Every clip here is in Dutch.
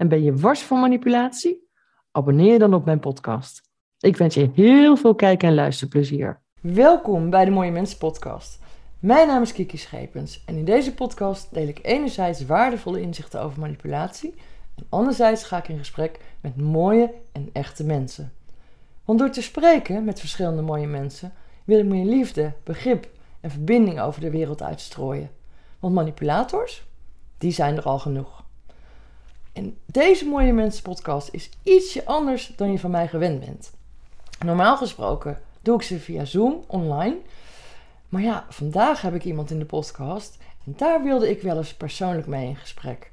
en ben je wars van manipulatie? Abonneer dan op mijn podcast. Ik wens je heel veel kijk- en luisterplezier. Welkom bij de Mooie Mensen podcast. Mijn naam is Kiki Schepens en in deze podcast deel ik enerzijds waardevolle inzichten over manipulatie en anderzijds ga ik in gesprek met mooie en echte mensen. Want door te spreken met verschillende mooie mensen wil ik meer liefde, begrip en verbinding over de wereld uitstrooien. Want manipulators, die zijn er al genoeg. En deze Mooie Mensen podcast is ietsje anders dan je van mij gewend bent. Normaal gesproken doe ik ze via Zoom online. Maar ja, vandaag heb ik iemand in de podcast en daar wilde ik wel eens persoonlijk mee in gesprek.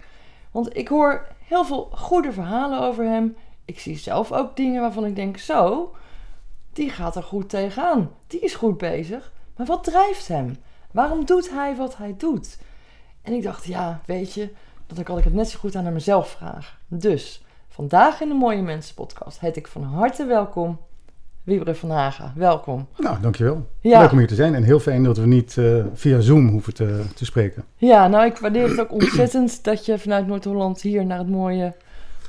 Want ik hoor heel veel goede verhalen over hem. Ik zie zelf ook dingen waarvan ik denk: zo, die gaat er goed tegenaan. Die is goed bezig. Maar wat drijft hem? Waarom doet hij wat hij doet? En ik dacht: ja, weet je, dan kan ik het net zo goed aan mezelf vragen. Dus vandaag in de Mooie Mensen podcast heet ik van harte welkom Wiebre van Haga. Welkom. Nou, dankjewel. Ja. Leuk om hier te zijn en heel fijn dat we niet eh, via Zoom hoeven te, te spreken. Ja, nou ik waardeer het ook ontzettend dat je vanuit Noord-Holland hier naar het mooie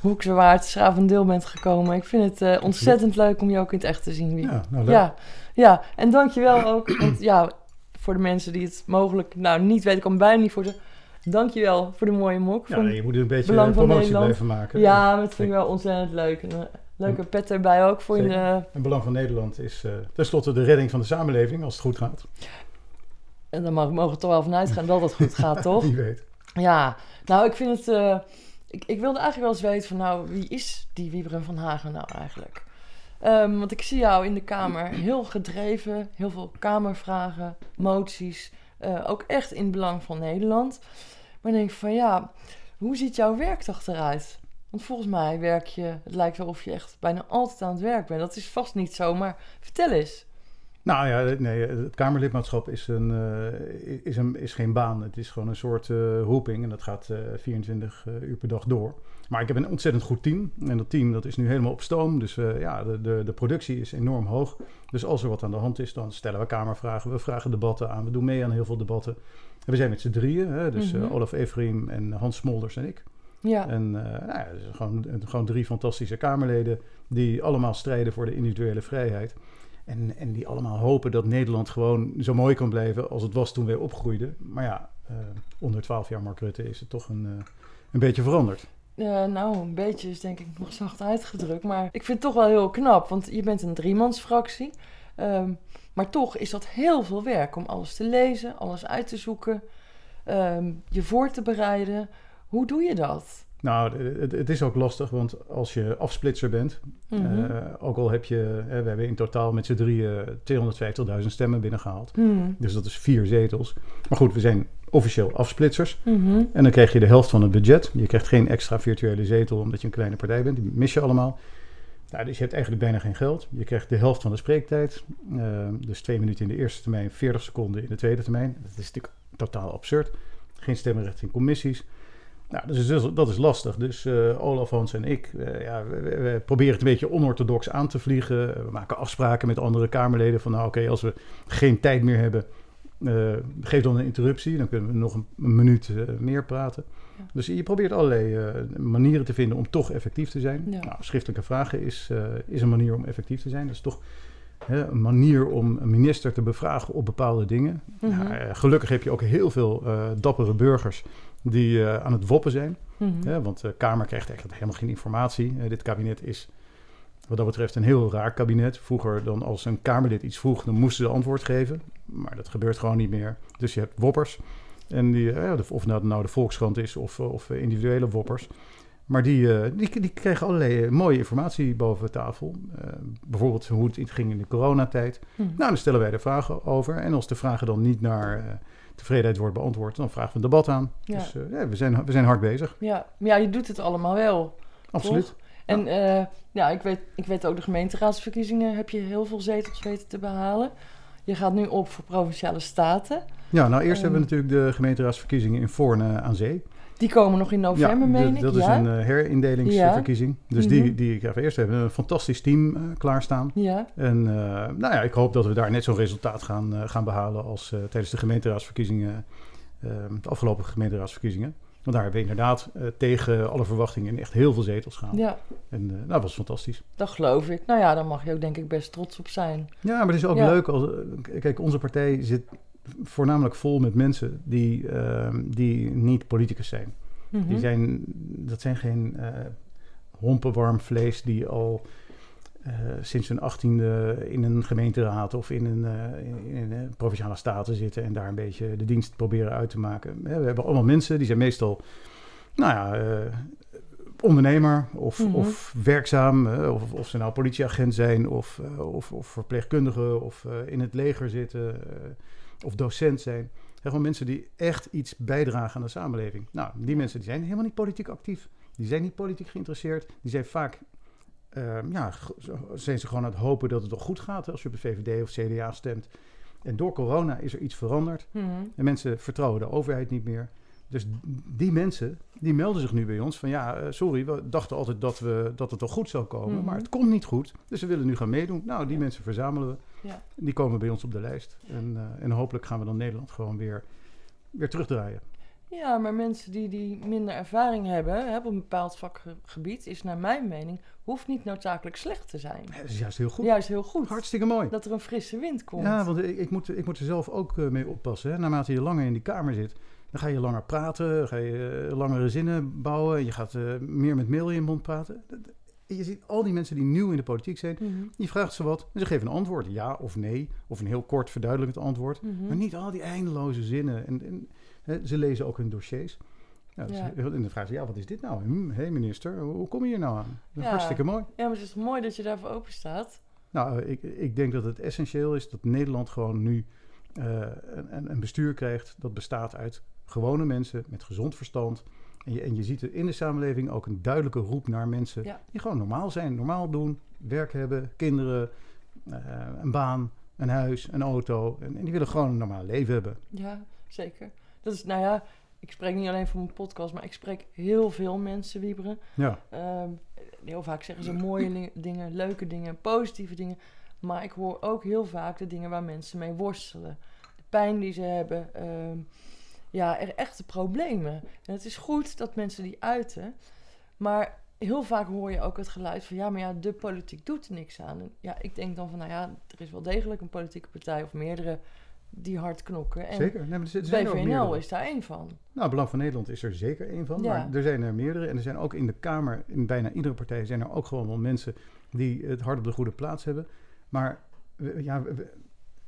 Hoekse Waard, Schravendeel bent gekomen. Ik vind het eh, ontzettend leuk om je ook in het echt te zien. Ja, nou leuk. ja, ja, en dankjewel ook. Want ja, voor de mensen die het mogelijk nou niet weten, ik kan bijna niet voor ze. Dankjewel voor de mooie mok. Ja, je moet er een beetje Belang van promotie Nederland. blijven maken. Ja, maar dat vind ik wel ontzettend leuk. En, eh, leuke pet erbij ook voor je. Zeker. eh, Het belang van Nederland is uh, tenslotte de redding van de samenleving als het goed gaat. en mag- mogen we toch wel van uitgaan dat het goed gaat, toch? Wie weet. Ja, nou, ik vind het. eh, ik, ik wilde eigenlijk wel eens weten van, nou, wie is die Wieberen van Hagen nou eigenlijk? Ehm, want ik zie jou in de Kamer heel gedreven, heel veel Kamervragen, moties, eh, ook echt in het belang van Nederland. Maar denk van, ja, hoe ziet jouw werkdag eruit? Want volgens mij werk je, het lijkt wel of je echt bijna altijd aan het werk bent. Dat is vast niet zo, maar vertel eens. Nou ja, nee, het Kamerlidmaatschap is, een, eh, is, een, is geen baan. Het is gewoon een soort eh, roeping en dat gaat eh, 24 uur per dag door. Maar ik heb een ontzettend goed team. En dat team dat is nu helemaal op stoom. Dus eh, ja, de, de, de productie is enorm hoog. Dus als er wat aan de hand is, dan stellen we Kamervragen. We vragen debatten aan. We doen mee aan heel veel debatten. En we zijn met z'n drieën. Hè? Dus eh, Mhm. Olaf Everiem en Hans Smolders en ik. Ja, En eh, nou ja, dus gewoon, gewoon drie fantastische Kamerleden die allemaal strijden voor de individuele vrijheid. En, en die allemaal hopen dat Nederland gewoon zo mooi kan blijven als het was toen wij opgroeiden. Maar ja, eh, onder 12 jaar Mark Rutte is het toch een, eh, een beetje veranderd. Eh, nou, een beetje is denk ik nog zacht uitgedrukt. Maar ik vind het toch wel heel knap, want je bent een driemansfractie. Ehm maar toch is dat heel veel werk om alles te lezen, alles uit te zoeken, ehm, je voor te bereiden. Hoe doe je dat? Nou, het, het is ook lastig, want als je afsplitser bent, Mhm. eh, ook al heb je, we hebben in totaal met z'n drieën 250.000 stemmen binnengehaald. Mhm. Dus dat is vier zetels. Maar goed, we zijn officieel afsplitsers. Mhm. En dan krijg je de helft van het budget. Je krijgt geen extra virtuele zetel omdat je een kleine partij bent. Die mis je allemaal. Nou, dus je hebt eigenlijk bijna geen geld. Je krijgt de helft van de spreektijd. Eh, dus twee minuten in de eerste termijn, 40 seconden in de tweede termijn. Dat is natuurlijk totaal absurd. Geen stemrecht in commissies. Nou, dus dat is, dat is lastig. Dus eh, Olaf, Hans en ik, eh, ja, we, we- we proberen het een beetje onorthodox aan te vliegen. We maken afspraken met andere Kamerleden van, nou oké, als we geen tijd meer hebben, eh, geef dan een interruptie. Dan kunnen we nog een, een minuut eh, meer praten. Ja. Dus je probeert allerlei eh, manieren te vinden om toch effectief te zijn. Ja. Nou, schriftelijke vragen is, is een manier om effectief te zijn. Dat is toch hè, een manier om een minister te bevragen op bepaalde dingen. Mhm. Nou, gelukkig heb je ook heel veel dappere burgers die aan het woppen zijn. Mhm. Hè, want de Kamer krijgt eigenlijk helemaal geen informatie. Dit kabinet is wat dat betreft een heel raar kabinet. Vroeger dan als een Kamerlid iets vroeg, dan moesten ze antwoord geven. Maar dat gebeurt gewoon niet meer. Dus je hebt woppers. En die, eh, de- of nou, nou de Volkskrant is of, of eh, individuele woppers. Maar die, eh, die, die kregen allerlei eh, mooie informatie boven tafel. Eh, bijvoorbeeld hoe het ging in de coronatijd. Mhm. Nou, dan stellen wij er vragen over. En als de vragen dan niet naar eh, tevredenheid wordt beantwoord, dan vragen we een debat aan. Ja. Dus eh, ja, we, zijn, we zijn hard bezig. ja. Ja, je doet het allemaal wel. Absoluut. Toch? En eh, ja, ik weet, ik weet ook de gemeenteraadsverkiezingen heb je heel veel zetels weten te behalen. Je gaat nu op voor provinciale staten. Ja, nou eerst hebben we natuurlijk de gemeenteraadsverkiezingen in Voorne aan Zee. Die komen nog in november, ja, meen ik. dat ja? is een eh, herindelingsverkiezing. Dus Mhm. die, die gaan we eerst hebben. Een fantastisch team eh, klaarstaan. ja, En nou ja, ik hoop dat we daar net zo'n resultaat gaan, gaan behalen als tijdens de gemeenteraadsverkiezingen, de afgelopen gemeenteraadsverkiezingen. Want daar hebben we inderdaad eh, tegen alle verwachtingen echt heel veel zetels gehaald. ja, En eh, nou, dat was fantastisch. dat geloof ik. Nou ja, daar mag je ook denk ik best trots op zijn. Ja, maar het is ook Ja. leuk als. eh, Kijk, onze partij zit voornamelijk vol met mensen die, eh, die niet politicus zijn. Mhm. Die zijn, dat zijn geen hompenwarm vlees die al eh, sinds hun achttiende in een gemeenteraad of in een, eh, in, een provinciale staten zitten en daar een beetje de dienst proberen uit te maken. We hebben allemaal mensen die zijn meestal, nou ja, eh, ondernemer of, Mhm. of werkzaam, eh, of, of ze nou politieagent zijn of, eh, of, of verpleegkundige of eh, in het leger zitten eh, of docent zijn. Gewoon mensen die echt iets bijdragen aan de samenleving. Nou, die mensen die zijn helemaal niet politiek actief. Die zijn niet politiek geïnteresseerd. Die zijn vaak, ja, g- zo- zijn ze gewoon aan het hopen dat het toch goed gaat als je op de VVD of CDA stemt. En door corona is er iets veranderd. Mhm. En mensen vertrouwen de overheid niet meer. Dus die mensen, die melden zich nu bij ons van ja, eh, sorry, we dachten altijd dat, we, dat het wel goed zou komen, Mhm. maar het komt niet goed. Dus we willen nu gaan meedoen. Nou, die Ja. mensen verzamelen we. Ja. Die komen bij ons op de lijst. En, eh, en hopelijk gaan we dan Nederland gewoon weer, weer terugdraaien. Ja, maar mensen die, die minder ervaring hebben hè, op een bepaald vakgebied, is naar mijn mening, hoeft niet noodzakelijk slecht te zijn. Dat is juist heel goed. Juist heel goed. Hartstikke mooi. Dat er een frisse wind komt. Ja, want ik, ik, moet, ik moet er zelf ook eh, mee oppassen. Hè. Naarmate je langer in die kamer zit, dan ga je langer praten, ga je eh, langere zinnen bouwen. Je gaat eh, meer met mail in je mond praten. Je ziet al die mensen die nieuw in de politiek zijn, Mhm. je vraagt ze wat en ze geven een antwoord. Ja of nee, of een heel kort verduidelijkend antwoord. Mhm. Maar niet al die eindeloze zinnen. En, ze lezen ook hun dossiers. Ja, dus. En dan vragen ze, ja, wat is dit nou? Hé hey minister, hoe kom je hier nou aan? Dat is. Hartstikke mooi. Ja, maar het is mooi dat je daarvoor open staat. Nou, ik, ik denk dat het essentieel is dat Nederland gewoon nu eh, een, een- bestuur krijgt dat bestaat uit gewone mensen met gezond verstand. En je, en je ziet er in de samenleving ook een duidelijke roep naar mensen Ja. die gewoon normaal zijn, normaal doen, werk hebben, kinderen, eh, een baan, een huis, een auto. En, en die willen gewoon een normaal leven hebben. Ja, zeker. Dat is, nou ja, ik spreek niet alleen voor mijn podcast, maar ik spreek heel veel mensen, Wieberen. Ja, Ehm, heel vaak zeggen ze mooie dingen, leuke dingen, positieve dingen. Maar ik hoor ook heel vaak de dingen waar mensen mee worstelen. De pijn die ze hebben. ehm, ja, er echte problemen. En het is goed dat mensen die uiten. Maar heel vaak hoor je ook het geluid van... ja, maar ja, de politiek doet er niks aan. En ja, ik denk dan van, nou ja, er is wel degelijk een politieke partij... of meerdere die hard knokken. En zeker. Nee, maar er zijn- BVNL is daar één van. Nou, Belang van Nederland is er zeker één van. Ja. Maar er zijn er meerdere. En er zijn ook in de Kamer, in bijna iedere partij, zijn er ook gewoon wel mensen die het hart op de goede plaats hebben. Maar ja, we-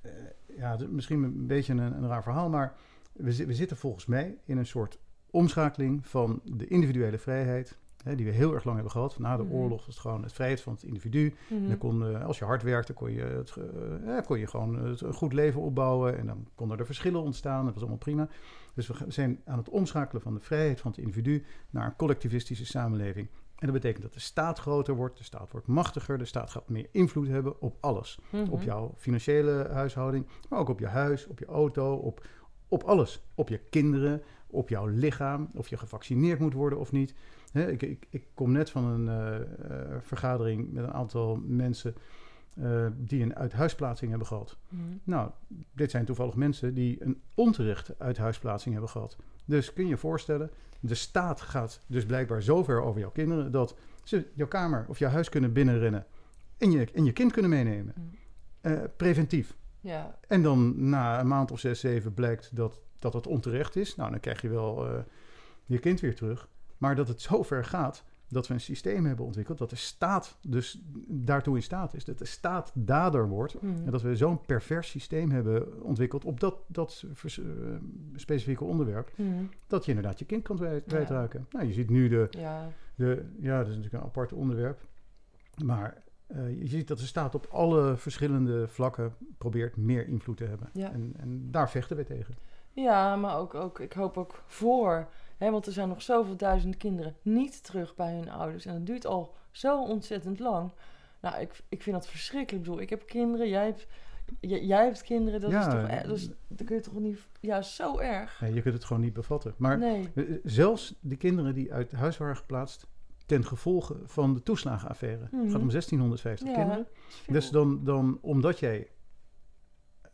eh, ja misschien een beetje een, een raar verhaal, maar we zitten volgens mij in een soort omschakeling van de individuele vrijheid. Hè, die we heel erg lang hebben gehad. Na de Mhm. oorlog was het gewoon het vrijheid van het individu. Mhm. Dan kon, eh, als je hard werkte, kon je, het, eh, ja, kon je gewoon het, een goed leven opbouwen. En dan konden er verschillen ontstaan. Dat was allemaal prima. Dus we zijn aan het omschakelen van de vrijheid van het individu naar een collectivistische samenleving. En dat betekent dat de staat groter wordt, de staat wordt machtiger, de staat gaat meer invloed hebben op alles. Mhm. Op jouw financiële huishouding, maar ook op je huis, op je auto, op, op alles. Op je kinderen, op jouw lichaam, of je gevaccineerd moet worden of niet. Hè, ik, ik, ik kom net van een eh, eh, vergadering met een aantal mensen eh, die een uithuisplaatsing hebben gehad. Mhm. Nou, dit zijn toevallig mensen die een onterechte uithuisplaatsing hebben gehad. Dus kun je je voorstellen, de staat gaat dus blijkbaar zover over jouw kinderen dat ze jouw kamer of jouw huis kunnen binnenrennen en je, en je kind kunnen meenemen. Mm. Eh, preventief. Ja, En dan na een maand of zes, zeven blijkt dat, dat het onterecht is. Nou, dan krijg je wel je kind weer terug. Maar dat het zover gaat dat we een systeem hebben ontwikkeld... dat de staat dus daartoe in staat is. Dat de staat dader wordt. Mhm. En dat we zo'n pervers systeem hebben ontwikkeld... op dat, dat vers- eh, specifieke onderwerp... Mhm. dat je inderdaad je kind kan Ja. kwijtraken. Nou, je ziet nu de, ja. de... Ja, dat is natuurlijk een apart onderwerp. Maar... eh, je ziet dat de staat op alle verschillende vlakken probeert meer invloed te hebben. Ja. En, en daar vechten we tegen. Ja, maar ook, ook, ik hoop ook voor. Hè, want er zijn nog zoveel duizend kinderen niet terug bij hun ouders. En dat duurt al zo ontzettend lang. Nou, ik, ik vind dat verschrikkelijk. Ik bedoel, ik heb kinderen, jij hebt, j- jij hebt kinderen. Dat Ja, is toch, e- dus, dat kun je toch niet... Ja, zo erg. Nee, je kunt het gewoon niet bevatten. Maar nee. eh, zelfs de kinderen die uit huis waren geplaatst ten gevolge van de toeslagenaffaire. Het Mhm. gaat om 1650 Ja, kinderen. Dus dan, dan omdat jij, eh,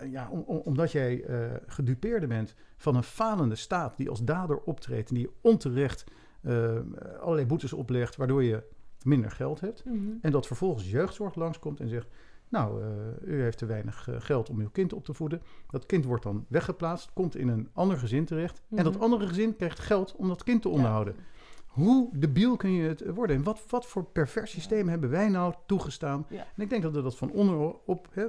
ja, om, om- omdat jij eh, gedupeerde bent van een falende staat die als dader optreedt en die onterecht eh, allerlei boetes oplegt, waardoor je minder geld hebt. Mhm. En dat vervolgens jeugdzorg langskomt en zegt: Nou, eh, u heeft te weinig eh, geld om uw kind op te voeden. Dat kind wordt dan weggeplaatst, komt in een ander gezin terecht. En dat Mhm. andere gezin krijgt geld om dat kind te onderhouden. Hoe debiel kun je het worden? En wat, wat voor pervers systeem hebben wij nou toegestaan? Ja. En ik denk dat we dat van onderop hè,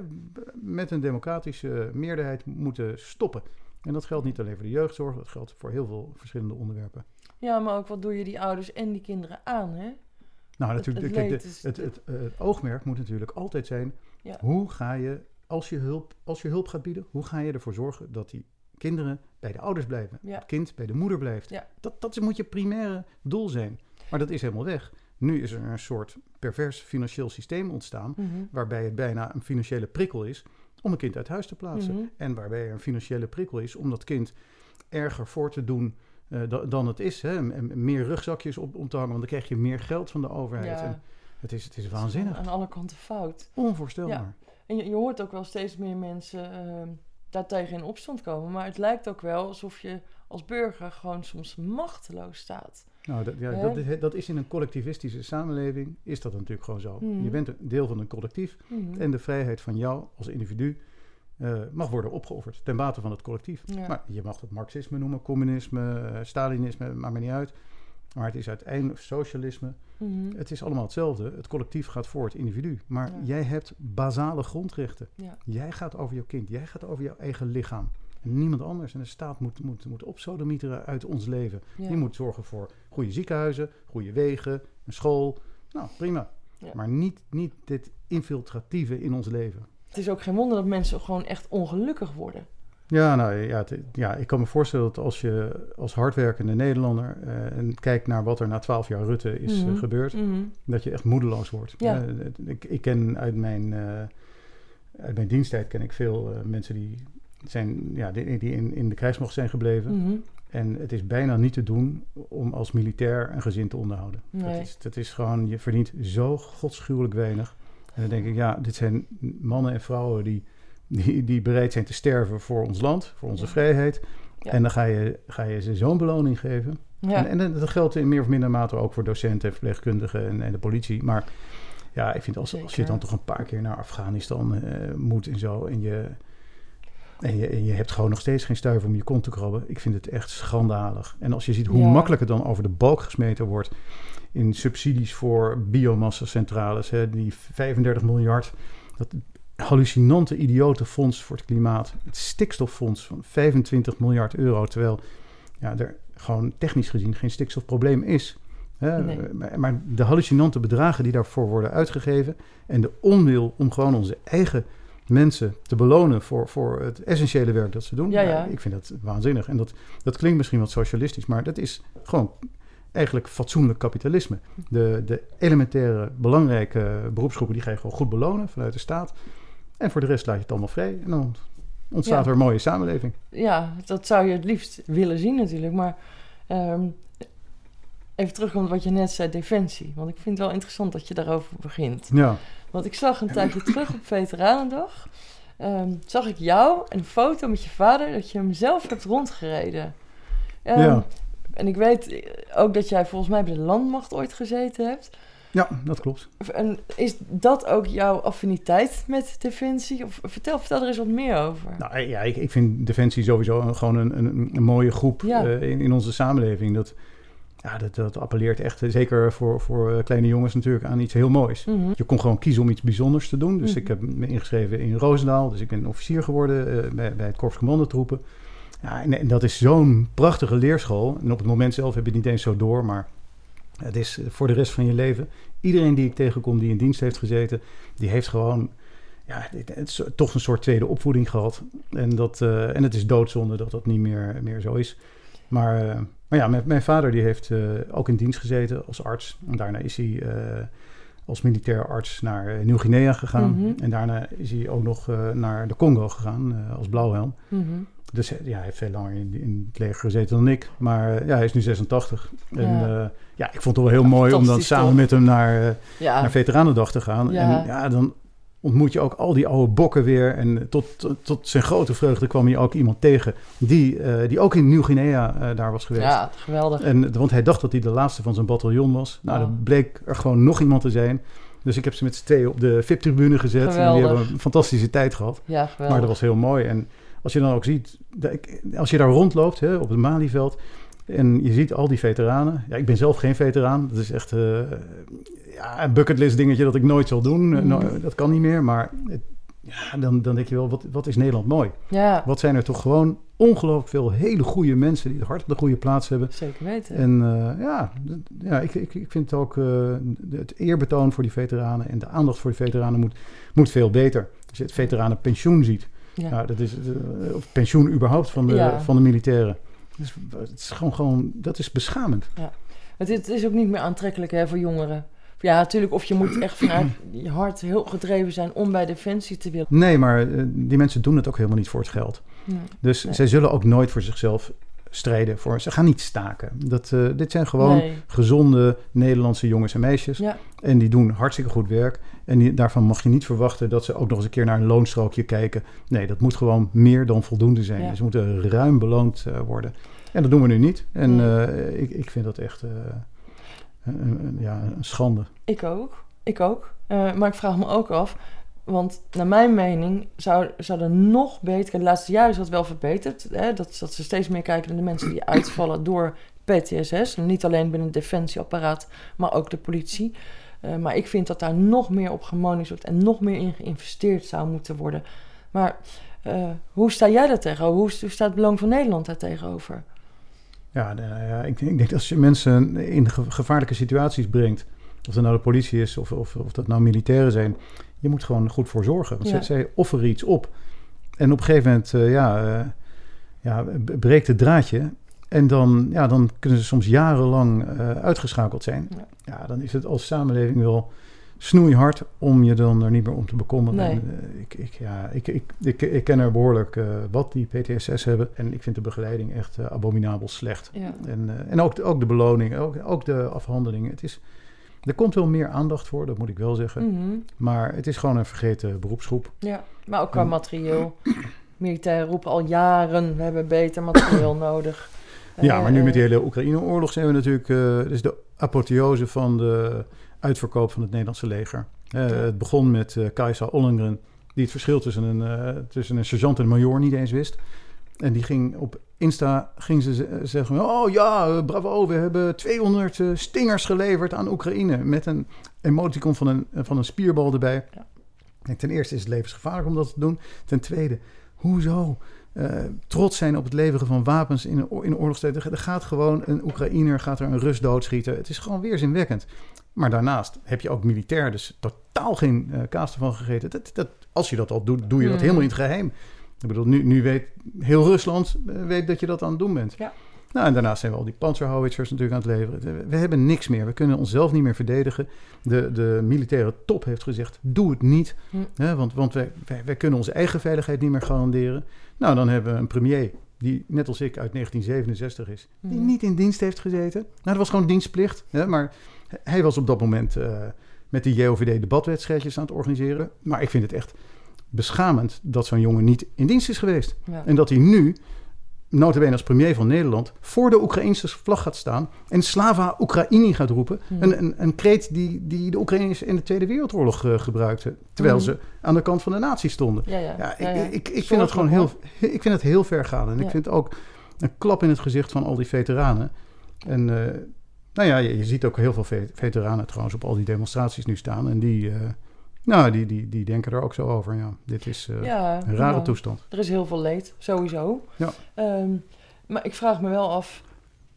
met een democratische meerderheid moeten stoppen. En dat geldt niet alleen voor de jeugdzorg, dat geldt voor heel veel verschillende onderwerpen. Ja, maar ook wat doe je die ouders en die kinderen aan, hè? Nou, natuurlijk, het kijk, de- het, het, eh, het oogmerk moet natuurlijk altijd zijn: Ja. hoe ga je als, je hulp, als je hulp gaat bieden, hoe ga je ervoor zorgen dat die kinderen bij de ouders blijven, Ja. het kind bij de moeder blijft? Ja. Dat, dat moet je primaire doel zijn. Maar dat is helemaal weg. Nu is er een soort pervers financieel systeem ontstaan, Mhm. waarbij het bijna een financiële prikkel is om een kind uit huis te plaatsen. Mhm. En waarbij er een financiële prikkel is om dat kind erger voor te doen eh, da- dan het is. Hè? En- meer rugzakjes op, om te hangen, want dan krijg je meer geld van de overheid. Ja, En het is, het is waanzinnig. Aan alle kanten fout. Onvoorstelbaar. En je, je hoort ook wel steeds meer mensen ehm daartegen in opstand komen. Maar het lijkt ook wel alsof je als burger gewoon soms machteloos staat. Nou, dat, ja, dat, is, dat is in een collectivistische samenleving, is dat natuurlijk gewoon zo. Mhm. Je bent een deel van een collectief Mhm. en de vrijheid van jou als individu eh, mag worden opgeofferd ten bate van het collectief. Ja. Maar je mag het marxisme noemen, communisme, eh, Stalinisme, maakt me niet uit. Maar het is uiteindelijk socialisme. Mhm. Het is allemaal hetzelfde. Het collectief gaat voor het individu. Maar Ja. jij hebt basale grondrechten. Ja. Jij gaat over jouw kind. Jij gaat over jouw eigen lichaam. En niemand anders. En de staat moet, moet, moet opsodemieteren uit ons leven. Ja. Die moet zorgen voor goede ziekenhuizen, goede wegen, een school. Nou, prima. Maar niet, niet dit infiltratieve in ons leven. Het is ook geen wonder dat mensen gewoon echt ongelukkig worden. Ja, nou ja, het- ja, ik kan me voorstellen dat als je als hardwerkende Nederlander eh, en kijkt naar wat er na twaalf jaar Rutte is eh, Mhm. gebeurd, Mhm. dat je echt moedeloos wordt. Ja. Eh, ik, ik ken uit mijn, uit mijn diensttijd ken ik veel mensen die zijn, ja, die, die in, in de krijgsmacht zijn gebleven. Mhm. En het is bijna niet te doen om als militair een gezin te onderhouden. Dat, Nee. is, dat is gewoon, je verdient zo godschuwelijk weinig. En dan denk ik, ja, dit zijn mannen en vrouwen die, die, die bereid zijn te sterven voor ons land, voor onze Ja. vrijheid. Ja. En dan ga je, ga je ze zo'n beloning geven. Ja. En, en dat geldt in meer of minder mate ook voor docenten en verpleegkundigen en, en de politie. Maar ja, ik vind als, als je dan toch een paar keer naar Afghanistan eh, moet en zo. En je, en, je, en je hebt gewoon nog steeds geen stuiver om je kont te krabben. Ik vind het echt schandalig. En als je ziet hoe Ja. makkelijk het dan over de balk gesmeten wordt. In subsidies voor biomassa-centrales. Hè, die 35 miljard. Dat hallucinante idiote fonds voor het klimaat. Het stikstoffonds van 25 miljard euro. Terwijl ja, er gewoon technisch gezien geen stikstofprobleem is. Hè, Nee. maar, de hallucinante bedragen die daarvoor worden uitgegeven en de onwil om gewoon onze eigen mensen te belonen voor, voor het essentiële werk dat ze doen. Ja, ja. ik vind dat waanzinnig. En dat, dat klinkt misschien wat socialistisch, maar dat is gewoon eigenlijk fatsoenlijk kapitalisme. De, de elementaire belangrijke beroepsgroepen die ga je gewoon goed belonen vanuit de staat. En voor de rest laat je het allemaal vrij. En dan ontstaat Ja. er een mooie samenleving. ja, dat zou je het liefst willen zien natuurlijk. Maar ehm, even terugkomen op wat je net zei, defensie. Want ik vind het wel interessant dat je daarover begint. Ja, Want ik zag een tijdje terug op Veteranendag... ehm, zag ik jou en een foto met je vader... dat je hem zelf hebt rondgereden. Ehm, Ja. En ik weet ook dat jij volgens mij bij de landmacht ooit gezeten hebt. Ja, dat klopt. En is dat ook jouw affiniteit met defensie? Of vertel, vertel er eens wat meer over. Nou ja, ik, ik vind Defensie sowieso gewoon een, een, een mooie groep Ja. eh, in, in onze samenleving. Dat, ja, dat, dat appelleert echt, eh, zeker voor, voor eh, kleine jongens natuurlijk, aan iets heel moois. Mhm. Je kon gewoon kiezen om iets bijzonders te doen. Dus Mhm. ik heb me ingeschreven in Roosendaal. Dus ik ben officier geworden eh, bij, bij het Korps Commandotroepen. Ja, en, en dat is zo'n prachtige leerschool. En op het moment zelf heb je het niet eens zo door, maar het is voor de rest van je leven. Iedereen die ik tegenkom die in dienst heeft gezeten, die heeft gewoon ja, het is toch een soort tweede opvoeding gehad. En, dat, eh, en het is doodzonde dat dat niet meer, meer zo is. Maar, eh, maar ja, mijn, mijn vader die heeft eh, ook in dienst gezeten als arts. En daarna is hij als militair arts naar Nieuw-Guinea gegaan. Mhm. En daarna is hij ook nog naar de Congo gegaan als blauwhelm. Mhm. Dus ja, hij heeft veel langer in, in het leger gezeten dan ik. Maar ja, hij is nu 86. En Ja. Ja, ik vond het wel heel mooi om dan samen toch? met hem naar, eh, Ja, naar Veteranendag te gaan. Ja. En ja, dan ontmoet je ook al die oude bokken weer. En tot, tot, tot zijn grote vreugde kwam hij ook iemand tegen die, eh, die ook in Nieuw-Guinea eh, daar was geweest. ja, geweldig. En, want hij dacht dat hij de laatste van zijn bataljon was. Nou, Oh. er bleek er gewoon nog iemand te zijn. Dus ik heb ze met z'n tweeën op de VIP-tribune gezet. En die hebben een fantastische tijd gehad. Ja, geweldig. Maar dat was heel mooi. En als je dan ook ziet, als je daar rondloopt hè, op het Malieveld... en je ziet al die veteranen. Ja, ik ben zelf geen veteraan. Dat is echt eh, ja, een bucketlist dingetje dat ik nooit zal doen. Mhm. Nou, dat kan niet meer. Maar het- ja, dan, dan denk je wel, wat, wat is Nederland mooi? Ja, Wat zijn er toch gewoon ongelooflijk veel hele goede mensen... die het hart op de goede plaats hebben. zeker weten. En eh, ja, ja ik, ik, ik vind ook eh, het eerbetoon voor die veteranen en de aandacht voor die veteranen moet, moet veel beter. Als je het veteranenpensioen ziet, ja. nou, dat is, of pensioen überhaupt van de, Ja. van de militairen. Is, het is gewoon, gewoon, dat is beschamend. Het, is- het is ook niet meer aantrekkelijk hè, voor jongeren. Ja, natuurlijk, of je moet echt vanuit je hart heel gedreven zijn om bij Defensie te willen. Nee, maar eh, die mensen doen het ook helemaal niet voor het geld. Ja. Dus Nee. zij zullen ook nooit voor zichzelf strijden. Voor, ze gaan niet staken. Dat, eh, dit zijn gewoon Nee. gezonde Nederlandse jongens en meisjes. Ja, En die doen hartstikke goed werk. En die, daarvan mag je niet verwachten dat ze ook nog eens een keer naar een loonstrookje kijken. Nee, dat moet gewoon meer dan voldoende zijn. Ja. Ze moeten ruim beloond eh, worden. En dat doen we nu niet. En Nee. eh, ik, ik vind dat echt een, ja, een schande. ik ook. Ik ook. Maar ik vraag me ook af, want naar mijn mening zou, zou er nog beter... De laatste jaren is dat wel verbeterd. Hè, dat, dat ze steeds meer kijken naar de mensen die uitvallen door PTSS. Niet alleen binnen het defensieapparaat, maar ook de politie. Eh, maar ik vind dat daar nog meer op gemonitord en nog meer in geïnvesteerd zou moeten worden. Maar eh, hoe sta jij daar tegenover? Hoe, hoe staat het Belang van Nederland daar tegenover? Ja, ik, denk- ik denk dat als je mensen in ge- gevaarlijke situaties brengt... of dat nou de politie is of, of, of dat nou militairen zijn... je moet gewoon goed voor zorgen. Want Ja. zij, offeren iets op. En op een gegeven moment eh, ja, eh, ja, breekt het draadje... En dan, ja, dan kunnen ze soms jarenlang eh, uitgeschakeld zijn. Ja. Ja. dan is het als samenleving wel snoeihard om je dan er niet meer om te bekommeren. Nee. En, ik, ik, ja, ik, ik, ik, ik ken er behoorlijk eh, wat die PTSS hebben. En ik vind de begeleiding echt abominabel slecht. Ja. En, en ook, de- ook de beloning, ook, ook de afhandelingen. Het is, er komt wel meer aandacht voor, dat moet ik wel zeggen. Mhm. Maar het is gewoon een vergeten beroepsgroep. Ja, maar ook qua En- materieel. Militairen roepen al jaren, we hebben beter materieel nodig. Ja, maar nu Eh, met die hele Oekraïne-oorlog zijn we natuurlijk... eh het is de apotheose van de uitverkoop van het Nederlandse leger. Eh, Het begon met eh Kajsa Ollengren... die het verschil tussen een, eh, tussen een sergeant en een major niet eens wist. En die ging op Insta ging ze ze- zeggen... oh ja, eh, bravo, we hebben 200 eh, stingers geleverd aan Oekraïne... met een emoticon van een, van een spierbal erbij. Ja. En ten eerste is het levensgevaarlijk om dat te doen. Ten tweede, hoezo... eh, trots zijn op het leveren van wapens in, een in oorlogstijd. Er gaat gewoon een Oekraïner, gaat er een Rus doodschieten. Het is gewoon weerzinwekkend. Maar daarnaast heb je ook militair, dus totaal geen eh kaas ervan gegeten. Dat, dat, als je dat al doet, doe je dat Mhm. helemaal in het geheim. Ik bedoel, nu, nu weet heel Rusland eh, weet dat je dat aan het doen bent. Ja. Nou, en daarnaast zijn we al die panzerhouwitsers natuurlijk aan het leveren. We, hebben niks meer. We kunnen onszelf niet meer verdedigen. De, de militaire top heeft gezegd, doe het niet. Hm. Hè, want want wij, wij, wij kunnen onze eigen veiligheid niet meer garanderen. Nou, dan hebben we een premier die net als ik uit 1967 is, die Mhm. niet in dienst heeft gezeten. Nou, dat was gewoon dienstplicht. Hè, maar hij was op dat moment eh, met de JOVD debatwedstrijdjes aan het organiseren. Maar ik vind het echt beschamend dat zo'n jongen niet in dienst is geweest. Ja. En dat hij nu, notabene als premier van Nederland, voor de Oekraïnse vlag gaat staan en Slava Oekraïni gaat roepen. Een, een, een kreet die, die de Oekraïners in de Tweede Wereldoorlog eh, gebruikten. Terwijl Mhm. ze aan de kant van de nazi's stonden. Ja, ja. Ja, ik, ik, ik vind dat gewoon heel, ik vind het heel ver gaan. En ik vind ook een klap in het gezicht van al die veteranen. En eh, nou ja, je, je ziet ook heel veel ve- veteranen trouwens op al die demonstraties nu staan. En die, eh, nou, die, die, die denken er ook zo over. Ja, dit is eh, Ja, een rare nou, toestand. Er is heel veel leed, sowieso. Ja. Ehm, maar ik vraag me wel af,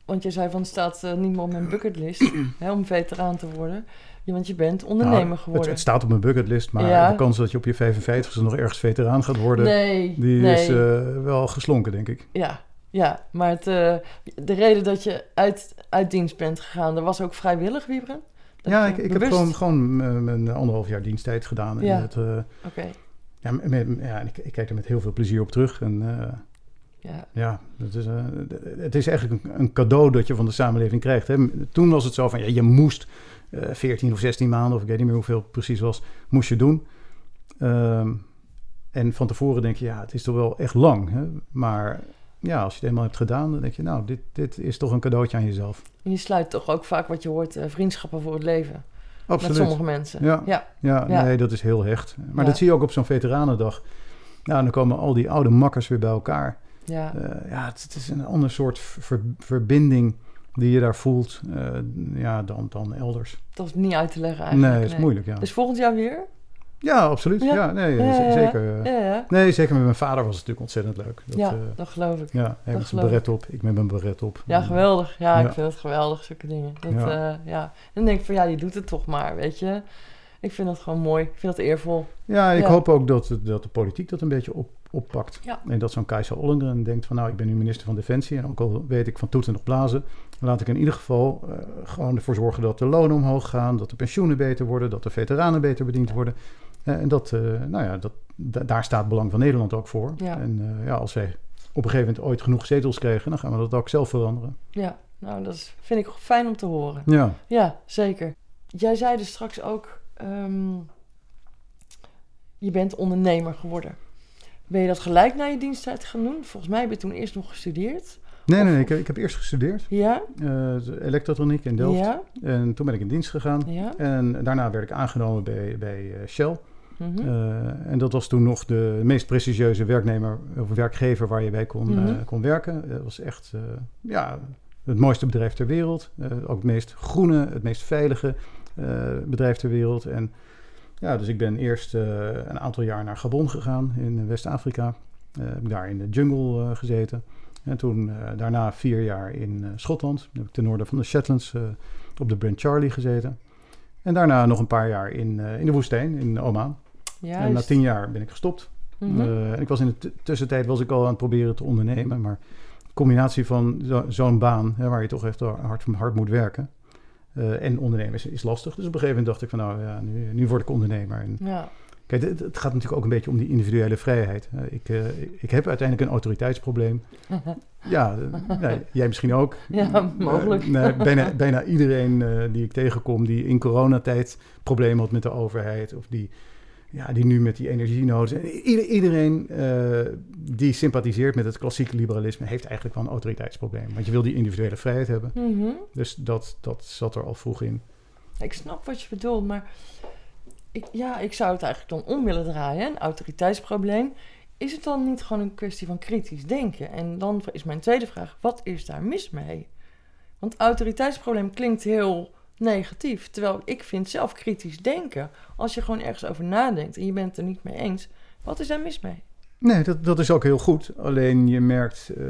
want jij zei van het staat eh, niet meer op mijn bucketlist hè, om veteraan te worden. Ja, want je bent ondernemer Nou, geworden. het staat op mijn bucketlist, maar Ja. de kans dat je op je 55 nog ergens veteraan gaat worden, nee, die nee. is eh, wel geslonken, denk ik. Ja, ja, maar het, de reden dat je uit, uit dienst bent gegaan, dat was ook vrijwillig, Wiebren? Ja, ik, ik heb gewoon, gewoon eh, mijn anderhalf jaar diensttijd gedaan. En Ja. het, eh, Oké, ja, met, ik, ik kijk er met heel veel plezier op terug. En eh, ja. ja, het is, het is eigenlijk een, een cadeau dat je van de samenleving krijgt. Hè. Toen was het zo van, ja, je moest eh 14 of 16 maanden, of ik weet niet meer hoeveel het precies was, moest je doen. Ehm, en van tevoren denk je, ja, het is toch wel echt lang. Hè? Maar ja, als je het eenmaal hebt gedaan, dan denk je, nou, dit, dit is toch een cadeautje aan jezelf. En je sluit toch ook vaak wat je hoort, eh, vriendschappen voor het leven. Absoluut. Met sommige mensen. Ja. ja. Ja, Ja. nee, dat is heel hecht. Maar Ja. dat zie je ook op zo'n veteranendag. Nou, dan komen al die oude makkers weer bij elkaar. ja. Eh, ja, het, het is een ander soort ver- verbinding die je daar voelt eh, ja, dan, dan elders. Dat is niet uit te leggen eigenlijk. nee, het is moeilijk, ja. Dus volgend jaar weer? Ja, absoluut. Ja, Ja. nee, Ja, zeker. eh, Ja. Nee, zeker met mijn vader was het natuurlijk ontzettend leuk. Dat, ja, eh, dat geloof ik. ja, hij met zijn beret op, ik met mijn beret op. Ja, En, geweldig. Ja, ik vind het geweldig, zulke dingen. Dat, Ja. En dan denk ik van, ja, je doet het toch maar, weet je. Ik vind dat gewoon mooi. Ik vind dat eervol. Ja, ik hoop ook dat, dat de politiek dat een beetje op, oppakt. Ja. En dat zo'n Kajsa Ollengren denkt van nou, ik ben nu minister van Defensie en ook al weet ik van toeten nog blazen, laat ik in ieder geval eh, gewoon ervoor zorgen dat de lonen omhoog gaan, dat de pensioenen beter worden, dat de veteranen beter bediend worden. Eh, en dat, eh, nou ja, dat, da- daar staat belang van Nederland ook voor. Ja. En eh, ja, als wij op een gegeven moment ooit genoeg zetels kregen, dan gaan we dat ook zelf veranderen. Ja, nou, dat is, vind ik fijn om te horen. Ja, Ja, zeker. Jij zei dus straks ook, ehm, je bent ondernemer geworden. Ben je dat gelijk na je diensttijd gaan doen? Volgens mij heb je toen eerst nog gestudeerd. nee, nee, Of- nee ik, heb- ik heb eerst gestudeerd, Ja? eh, elektrotroniek in Delft. Ja? En toen ben ik in dienst gegaan. Ja? En daarna werd ik aangenomen bij, bij eh, Mhm. Eh, en dat was toen nog de meest prestigieuze werknemer of werkgever waar je bij kon, Mhm. eh, kon werken. Het was echt eh, ja, het mooiste bedrijf ter wereld. Eh, ook het meest groene, het meest veilige eh, bedrijf ter wereld. En ja, dus ik ben eerst eh, een aantal jaar naar Gabon gegaan in West-Afrika. Eh, heb daar in de jungle eh, gezeten. En toen eh, daarna vier jaar in eh, Schotland. Dan heb ik ten noorden van de Shetlands eh, op de Brent Charlie gezeten. En daarna nog een paar jaar in, eh, in de woestijn, in Oman. En na tien jaar ben ik gestopt. Mhm. Eh, en ik was in de tussentijd was ik al aan het proberen te ondernemen. Maar de combinatie van zo- zo'n baan, hè, waar je toch echt hard, hard moet werken. eh, en ondernemen is, is lastig. Dus op een gegeven moment dacht ik van nou ja, nu, nu word ik ondernemer. En Ja. kijk, het, het gaat natuurlijk ook een beetje om die individuele vrijheid. Eh, ik, ik heb uiteindelijk een autoriteitsprobleem. Ja, nee, jij misschien ook. Ja, mogelijk. Nee, bijna, bijna iedereen die ik tegenkom die in coronatijd problemen had met de overheid of die, ja, die nu met die energienood. Ieder, iedereen eh, die sympathiseert met het klassieke liberalisme heeft eigenlijk wel een autoriteitsprobleem. Want je wil die individuele vrijheid hebben. Mhm. Dus dat, dat zat er al vroeg in. Ik snap wat je bedoelt, maar ik, ja, ik zou het eigenlijk dan om willen draaien. Een autoriteitsprobleem. Is het dan niet gewoon een kwestie van kritisch denken? En dan is mijn tweede vraag, wat is daar mis mee? Want autoriteitsprobleem klinkt heel negatief. Terwijl ik vind zelf kritisch denken. Als je gewoon ergens over nadenkt en je bent het er niet mee eens, wat is daar mis mee? Nee, dat, dat is ook heel goed. Alleen je merkt eh,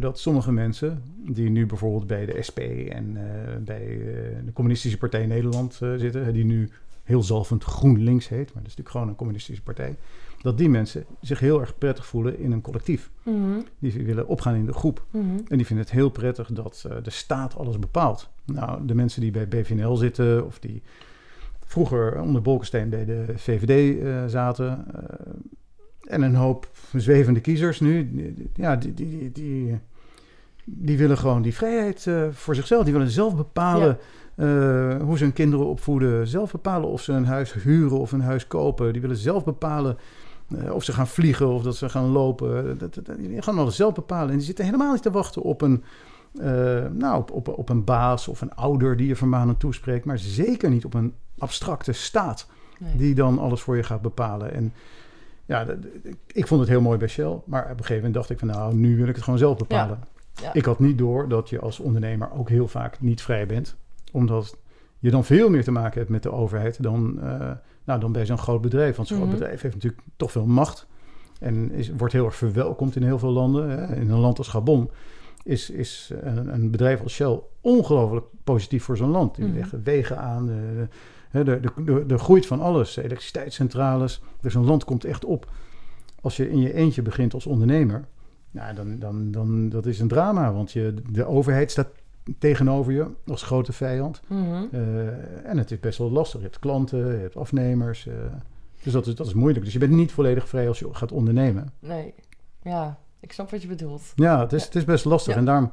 dat sommige mensen, die nu bijvoorbeeld bij de SP en eh, bij eh, de Communistische Partij Nederland zitten, die nu heel zalvend GroenLinks heet, maar dat is natuurlijk gewoon een communistische partij, dat die mensen zich heel erg prettig voelen in een collectief. Mhm, Die willen opgaan in de groep. mhm. En die vinden het heel prettig dat de staat alles bepaalt. Nou, de mensen die bij BVNL zitten of die vroeger onder Bolkestein bij de VVD eh, zaten. eh, en een hoop zwevende kiezers nu. Ja, die, die, die, die willen gewoon die vrijheid eh, voor zichzelf. Die willen zelf bepalen hoe ze hun kinderen opvoeden. Zelf bepalen of ze een huis huren of een huis kopen. Die willen zelf bepalen of ze gaan vliegen of dat ze gaan lopen. Dat, die gaan alles zelf bepalen. En die zitten helemaal niet te wachten op een, nou, op, op, op een baas of een ouder die je vermanend toespreekt. Maar zeker niet op een abstracte staat Nee. die dan alles voor je gaat bepalen. En ja, ik vond het heel mooi bij Shell. Maar op een gegeven moment dacht ik van nou, nu wil ik het gewoon zelf bepalen. Ja. Ik had niet door dat je als ondernemer ook heel vaak niet vrij bent. Omdat je dan veel meer te maken hebt met de overheid dan, eh, nou, dan bij zo'n groot bedrijf. Want zo'n Mhm. groot bedrijf heeft natuurlijk toch veel macht. En is, wordt heel erg verwelkomd in heel veel landen. Hè. In een land als Gabon is, is een, een bedrijf als Shell ongelooflijk positief voor zo'n land. Die Mhm. leggen wegen aan, eh, er de, de, de groeit van alles. Elektriciteitscentrales. Dus een land komt echt op. Als je in je eentje begint als ondernemer, nou, dan, dan, dan dat is een drama. Want je, de overheid staat tegenover je als grote vijand. Mhm. Eh, en het is best wel lastig. Je hebt klanten, je hebt afnemers. eh, dus dat is, dat is moeilijk. Dus je bent niet volledig vrij als je gaat ondernemen. Nee, ja, ik snap wat je bedoelt. Ja, het is, Ja. Het is best lastig. Ja. En daarom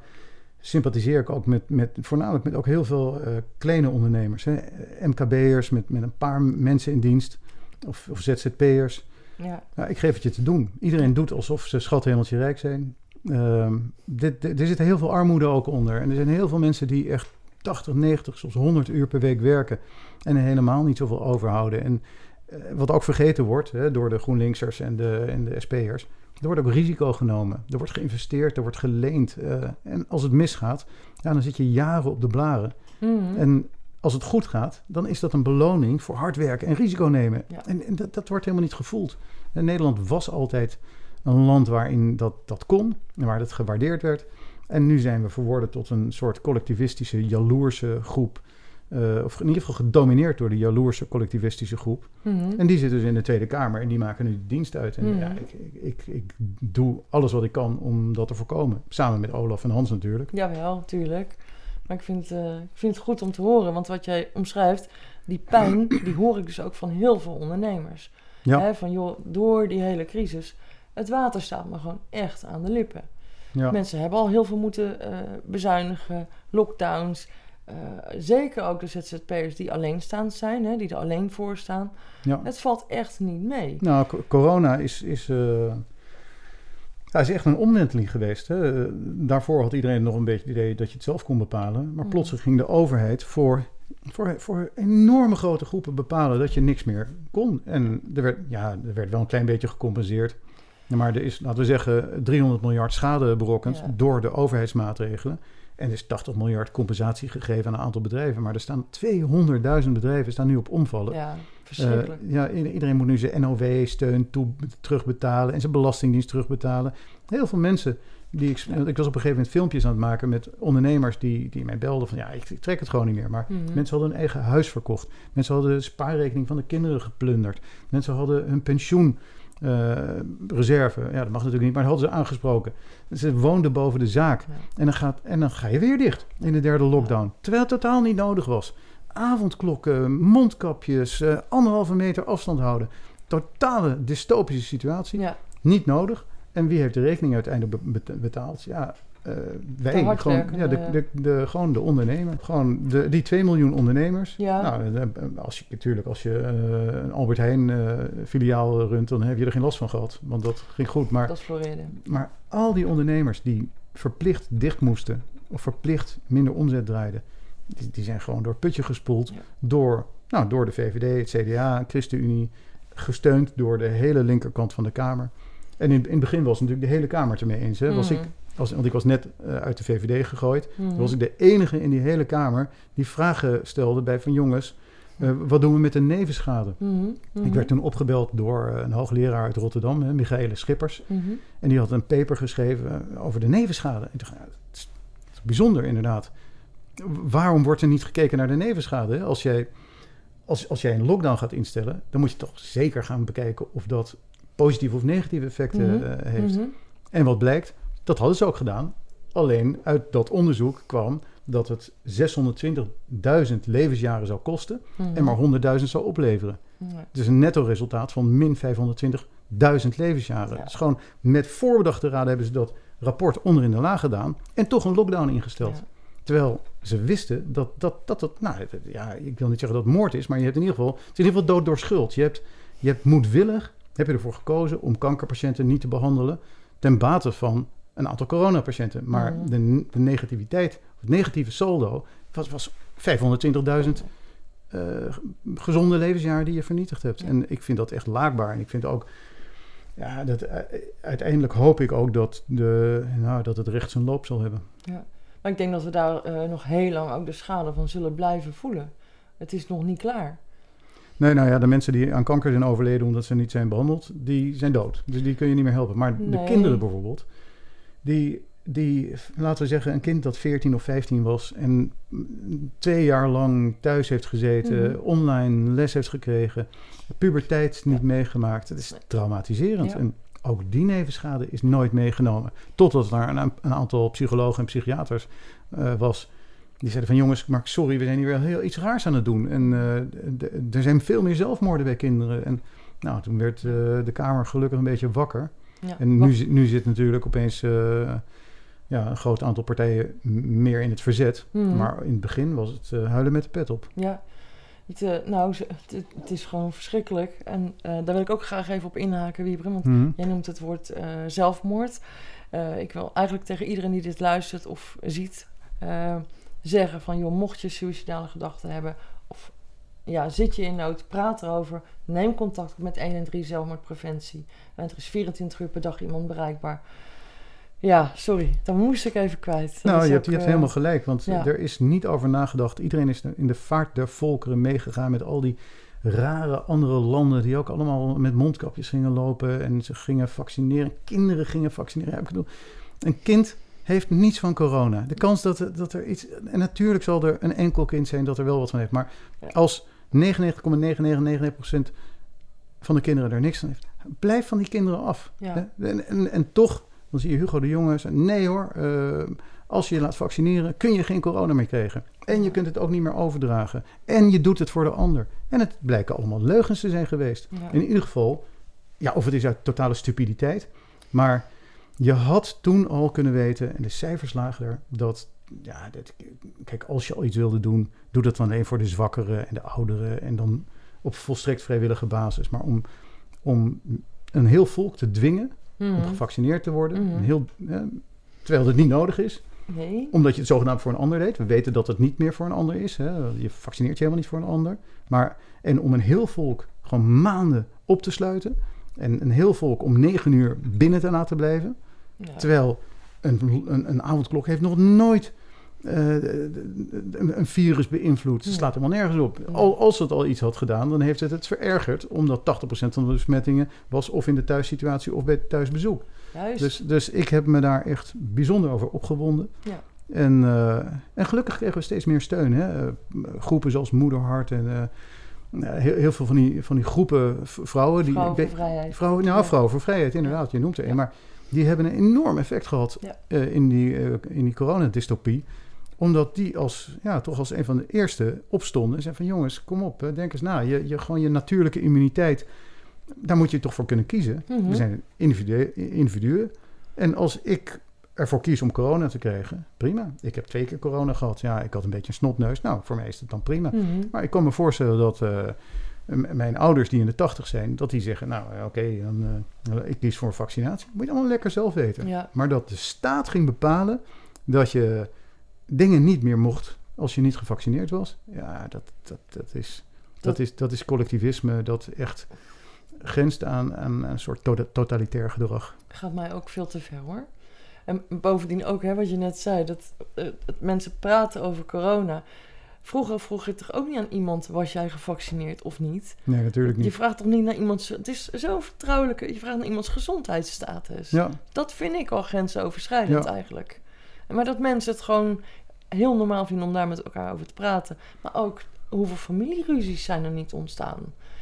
sympathiseer ik ook met, met voornamelijk met ook heel veel eh, kleine ondernemers. Hè? MKB'ers met, met een paar mensen in dienst. Of, of ZZP'ers. Ja, Ja, ik geef het je te doen. Iedereen doet alsof ze schat hemeltje rijk zijn. Ehm, dit, dit- er zit heel veel armoede ook onder. En er zijn heel veel mensen die echt 80, 90, soms 100 uur per week werken. En helemaal niet zoveel overhouden. En eh, wat ook vergeten wordt hè, door de GroenLinksers en de, en de SP'ers. Er wordt ook risico genomen. Er wordt geïnvesteerd, er wordt geleend. eh, en als het misgaat, ja, dan zit je jaren op de blaren. Mhm. En als het goed gaat, dan is dat een beloning voor hard werken en risico nemen. Ja. En, en dat, dat wordt helemaal niet gevoeld. En Nederland was altijd een land waarin dat, dat kon en waar dat gewaardeerd werd. En nu zijn we verworden tot een soort collectivistische, jaloerse groep. Eh, of in ieder geval gedomineerd door de jaloerse collectivistische groep. Mhm. En die zitten dus in de Tweede Kamer en die maken nu de dienst uit. En Mhm. ja, ik, ik, ik, ik doe alles wat ik kan om dat te voorkomen. Samen met Olaf en Hans natuurlijk. Jawel, tuurlijk. Maar ik vind, eh, ik vind het goed om te horen, want wat jij omschrijft, die pijn, die hoor ik dus ook van heel veel ondernemers. Ja. Hè, van joh, door die hele crisis, het water staat me gewoon echt aan de lippen. Ja. Mensen hebben al heel veel moeten eh, bezuinigen, lockdowns. Eh, zeker ook de ZZP'ers die alleenstaand zijn, hè, die er alleen voor staan. Ja. Het valt echt niet mee. Nou, co- corona is, is, ja, is echt een omwenteling geweest. Hè. Eh, Daarvoor had iedereen nog een beetje het idee dat je het zelf kon bepalen. Maar Mm. plotseling ging de overheid voor, voor, voor enorme grote groepen bepalen dat je niks meer kon. En er werd, ja, er werd wel een klein beetje gecompenseerd. Maar er is, laten we zeggen, 300 miljard schade berokkend Ja. door de overheidsmaatregelen. En er is 80 miljard compensatie gegeven aan een aantal bedrijven. Maar er staan 200.000 bedrijven staan nu op omvallen. Ja, verschrikkelijk. Eh, ja, i- iedereen moet nu zijn NOW-steun terugbetalen en zijn belastingdienst terugbetalen. Heel veel mensen die ik, Ja. ik was op een gegeven moment filmpjes aan het maken met ondernemers die, die mij belden van ja, ik, ik trek het gewoon niet meer. Maar Mhm. mensen hadden hun eigen huis verkocht. Mensen hadden de spaarrekening van de kinderen geplunderd. Mensen hadden hun pensioenreserve, ja dat mag natuurlijk niet, maar dat hadden ze aangesproken. Ze woonden boven de zaak. Ja. En dan, gaat, en dan ga je weer dicht in de derde lockdown. Terwijl het totaal niet nodig was. Avondklokken, mondkapjes, eh, anderhalve meter afstand houden. Totale dystopische situatie. ja, Niet nodig. En wie heeft de rekening uiteindelijk be- bet- betaald? Ja, eh, wij. Gewoon, ja, de, de, de, gewoon de ondernemer. Gewoon de, die 2 miljoen ondernemers. Ja. Nou, eh, als je, natuurlijk, als je eh, een Albert Heijn filiaal runt, dan heb je er geen last van gehad. Want dat ging goed. Maar dat is maar al die ondernemers die verplicht dicht moesten of verplicht minder omzet draaiden, die, die zijn gewoon door het putje gespoeld Ja. door, nou, door de VVD, het CDA, ChristenUnie, gesteund door de hele linkerkant van de Kamer. En in, in het begin was natuurlijk de hele Kamer het ermee eens. Hè? Was Mhm. ik, want ik was net eh, uit de VVD gegooid. Toen was ik de enige in die hele Kamer die vragen stelde bij van jongens, eh, wat doen we met de nevenschade? Mhm, mhm, Ik werd toen opgebeld door eh, een hoogleraar uit Rotterdam, hè, Michaele Schippers. En die had een paper geschreven over de nevenschade. Dacht ja, het is, het is bijzonder inderdaad. Waarom wordt er niet gekeken naar de nevenschade? hè? Als jij, als, als jij een lockdown gaat instellen, dan moet je toch zeker gaan bekijken of dat positieve of negatieve effecten heeft. En wat blijkt, dat hadden ze ook gedaan. Alleen uit dat onderzoek kwam dat het 620.000 levensjaren zou kosten en maar 100.000 zou opleveren. Is een netto resultaat van min 520.000 levensjaren. Ja. Dus gewoon met voorbedachte raden hebben ze dat rapport onder in de laag gedaan en toch een lockdown ingesteld. Ja. Terwijl ze wisten dat dat, dat, dat nou, ja, ik wil niet zeggen dat het moord is, maar je hebt in ieder geval, het is in ieder geval dood door schuld. Je hebt, je hebt moedwillig, heb je ervoor gekozen om kankerpatiënten niet te behandelen ten bate van een aantal coronapatiënten. Maar Mhm. de, de negativiteit, het negatieve saldo, was, was 520.000 eh, gezonde levensjaren die je vernietigd hebt. Ja. En ik vind dat echt laakbaar. En ik vind ook, ja, dat, eh, uiteindelijk hoop ik ook dat, de, nou, dat het recht zijn loop zal hebben. Maar ik denk dat we daar eh, nog heel lang ook de schade van zullen blijven voelen. Het is nog niet klaar. Nee, nou ja, de mensen die aan kanker zijn overleden omdat ze niet zijn behandeld, die zijn dood. Dus die kun je niet meer helpen. Maar de kinderen bijvoorbeeld, die, die, laten we zeggen, een kind dat 14 of 15 was en twee jaar lang thuis heeft gezeten, Mhm. online les heeft gekregen, puberteit niet meegemaakt. Het is traumatiserend. Ja. En ook die nevenschade is nooit meegenomen. Totdat er een, een aantal psychologen en psychiaters eh, was Die zeiden van jongens, maar sorry, we zijn hier wel heel iets raars aan het doen. En eh, er zijn veel meer zelfmoorden bij kinderen. En nou, toen werd eh, de Kamer gelukkig een beetje wakker. Ja. En nu, Wat- nu zit natuurlijk opeens eh, ja, een groot aantal partijen meer in het verzet. Mhm. Maar in het begin was het eh, huilen met de pet op. Ja, het, eh, nou, het, het is gewoon verschrikkelijk. En daar wil ik ook graag even op inhaken, Wiebren. Want Mhm. jij noemt het woord zelfmoord. Ik wil eigenlijk tegen iedereen die dit luistert of ziet zeggen van... joh, mocht je suïcidale gedachten hebben ja, zit je in nood, praat erover. Neem contact op met 113 zelfmoordpreventie. En er is 24 uur per dag iemand bereikbaar. Ja, sorry, dat moest ik even kwijt. Dat Nou, je hebt, je hebt eh, helemaal gelijk, want ja. er is niet over nagedacht. Iedereen is in de vaart der volkeren meegegaan met al die rare andere landen die ook allemaal met mondkapjes gingen lopen en ze gingen vaccineren. Kinderen gingen vaccineren. Ja, ik bedoel, een kind heeft niets van corona. De kans dat, er- dat er iets... En natuurlijk zal er een enkel kind zijn dat er wel wat van heeft. Maar als 99,9999% van de kinderen er niks van heeft, blijf van die kinderen af. Ja. En, en, en toch, dan zie je Hugo de Jonge zeggen... nee hoor, eh, als je je laat vaccineren kun je geen corona meer krijgen. En je kunt het ook niet meer overdragen. En je doet het voor de ander. En het blijken allemaal leugens te zijn geweest. Ja. In ieder geval, ja, of het is uit totale stupiditeit. Maar je had toen al kunnen weten, en de cijfers lagen er, dat, ja, dat, kijk, als je al iets wilde doen, doe dat dan alleen voor de zwakkeren en de ouderen. En dan op volstrekt vrijwillige basis. Maar om, om een heel volk te dwingen om Mhm. gevaccineerd te worden, Mhm. een heel, eh, terwijl het niet nodig is, Nee. omdat je het zogenaamd voor een ander deed. We weten dat het niet meer voor een ander is. Hè. Je vaccineert je helemaal niet voor een ander. Maar, en om een heel volk gewoon maanden op te sluiten. En een heel volk om negen uur binnen te laten blijven. Ja. Terwijl een, een, een avondklok heeft nog nooit eh, een, virus beïnvloed. Het Nee. slaat helemaal nergens op. Nee. Al, als het al iets had gedaan, dan heeft het het verergerd. Omdat 80% van de besmettingen was of in de thuissituatie of bij thuisbezoek. Juist. Dus, dus ik heb me daar echt bijzonder over opgewonden. Ja. En, eh, en gelukkig kregen we steeds meer steun. Hè? Eh, groepen zoals Moederhart en heel, heel veel van die, van die groepen vrouwen. Die, Vrouwen voor vrijheid. Vrouwen, nou, Ja. vrouwen voor vrijheid, inderdaad. Je noemt er een. Ja. Maar die hebben een enorm effect gehad Ja. eh, in die, eh, in die coronadystopie. Omdat die als, ja, toch als een van de eerste opstonden. En zeiden van jongens, kom op, eh, denk eens na. Je, je, gewoon je natuurlijke immuniteit, daar moet je toch voor kunnen kiezen. Mhm. We zijn individuen, individuen. En als ik ervoor kies om corona te krijgen, prima. Ik heb twee keer corona gehad. Ja, ik had een beetje een snotneus. Nou, voor mij is het dan prima. Mhm. Maar ik kan me voorstellen dat mijn ouders die in de tachtig zijn, dat die zeggen, nou eh, oké, dan eh, ik kies voor een vaccinatie. Moet je allemaal lekker zelf weten. Ja. Maar dat de staat ging bepalen dat je dingen niet meer mocht als je niet gevaccineerd was. Ja, dat, dat, dat, is, dat, Dat- is, dat is collectivisme dat echt grenst aan, aan een soort to- totalitair gedrag. gaat mij ook veel te ver hoor. En bovendien ook, hè, wat je net zei, dat, eh, dat mensen praten over corona. Vroeger vroeg je toch ook niet aan iemand, was jij gevaccineerd of niet? Nee, natuurlijk Je niet. vraagt toch niet naar iemands, het is zo vertrouwelijk, je vraagt naar iemands gezondheidsstatus. Ja, Dat vind ik al grensoverschrijdend Ja. eigenlijk. En Maar dat mensen het gewoon heel normaal vinden om daar met elkaar over te praten. Maar ook, hoeveel familieruzies zijn er niet ontstaan?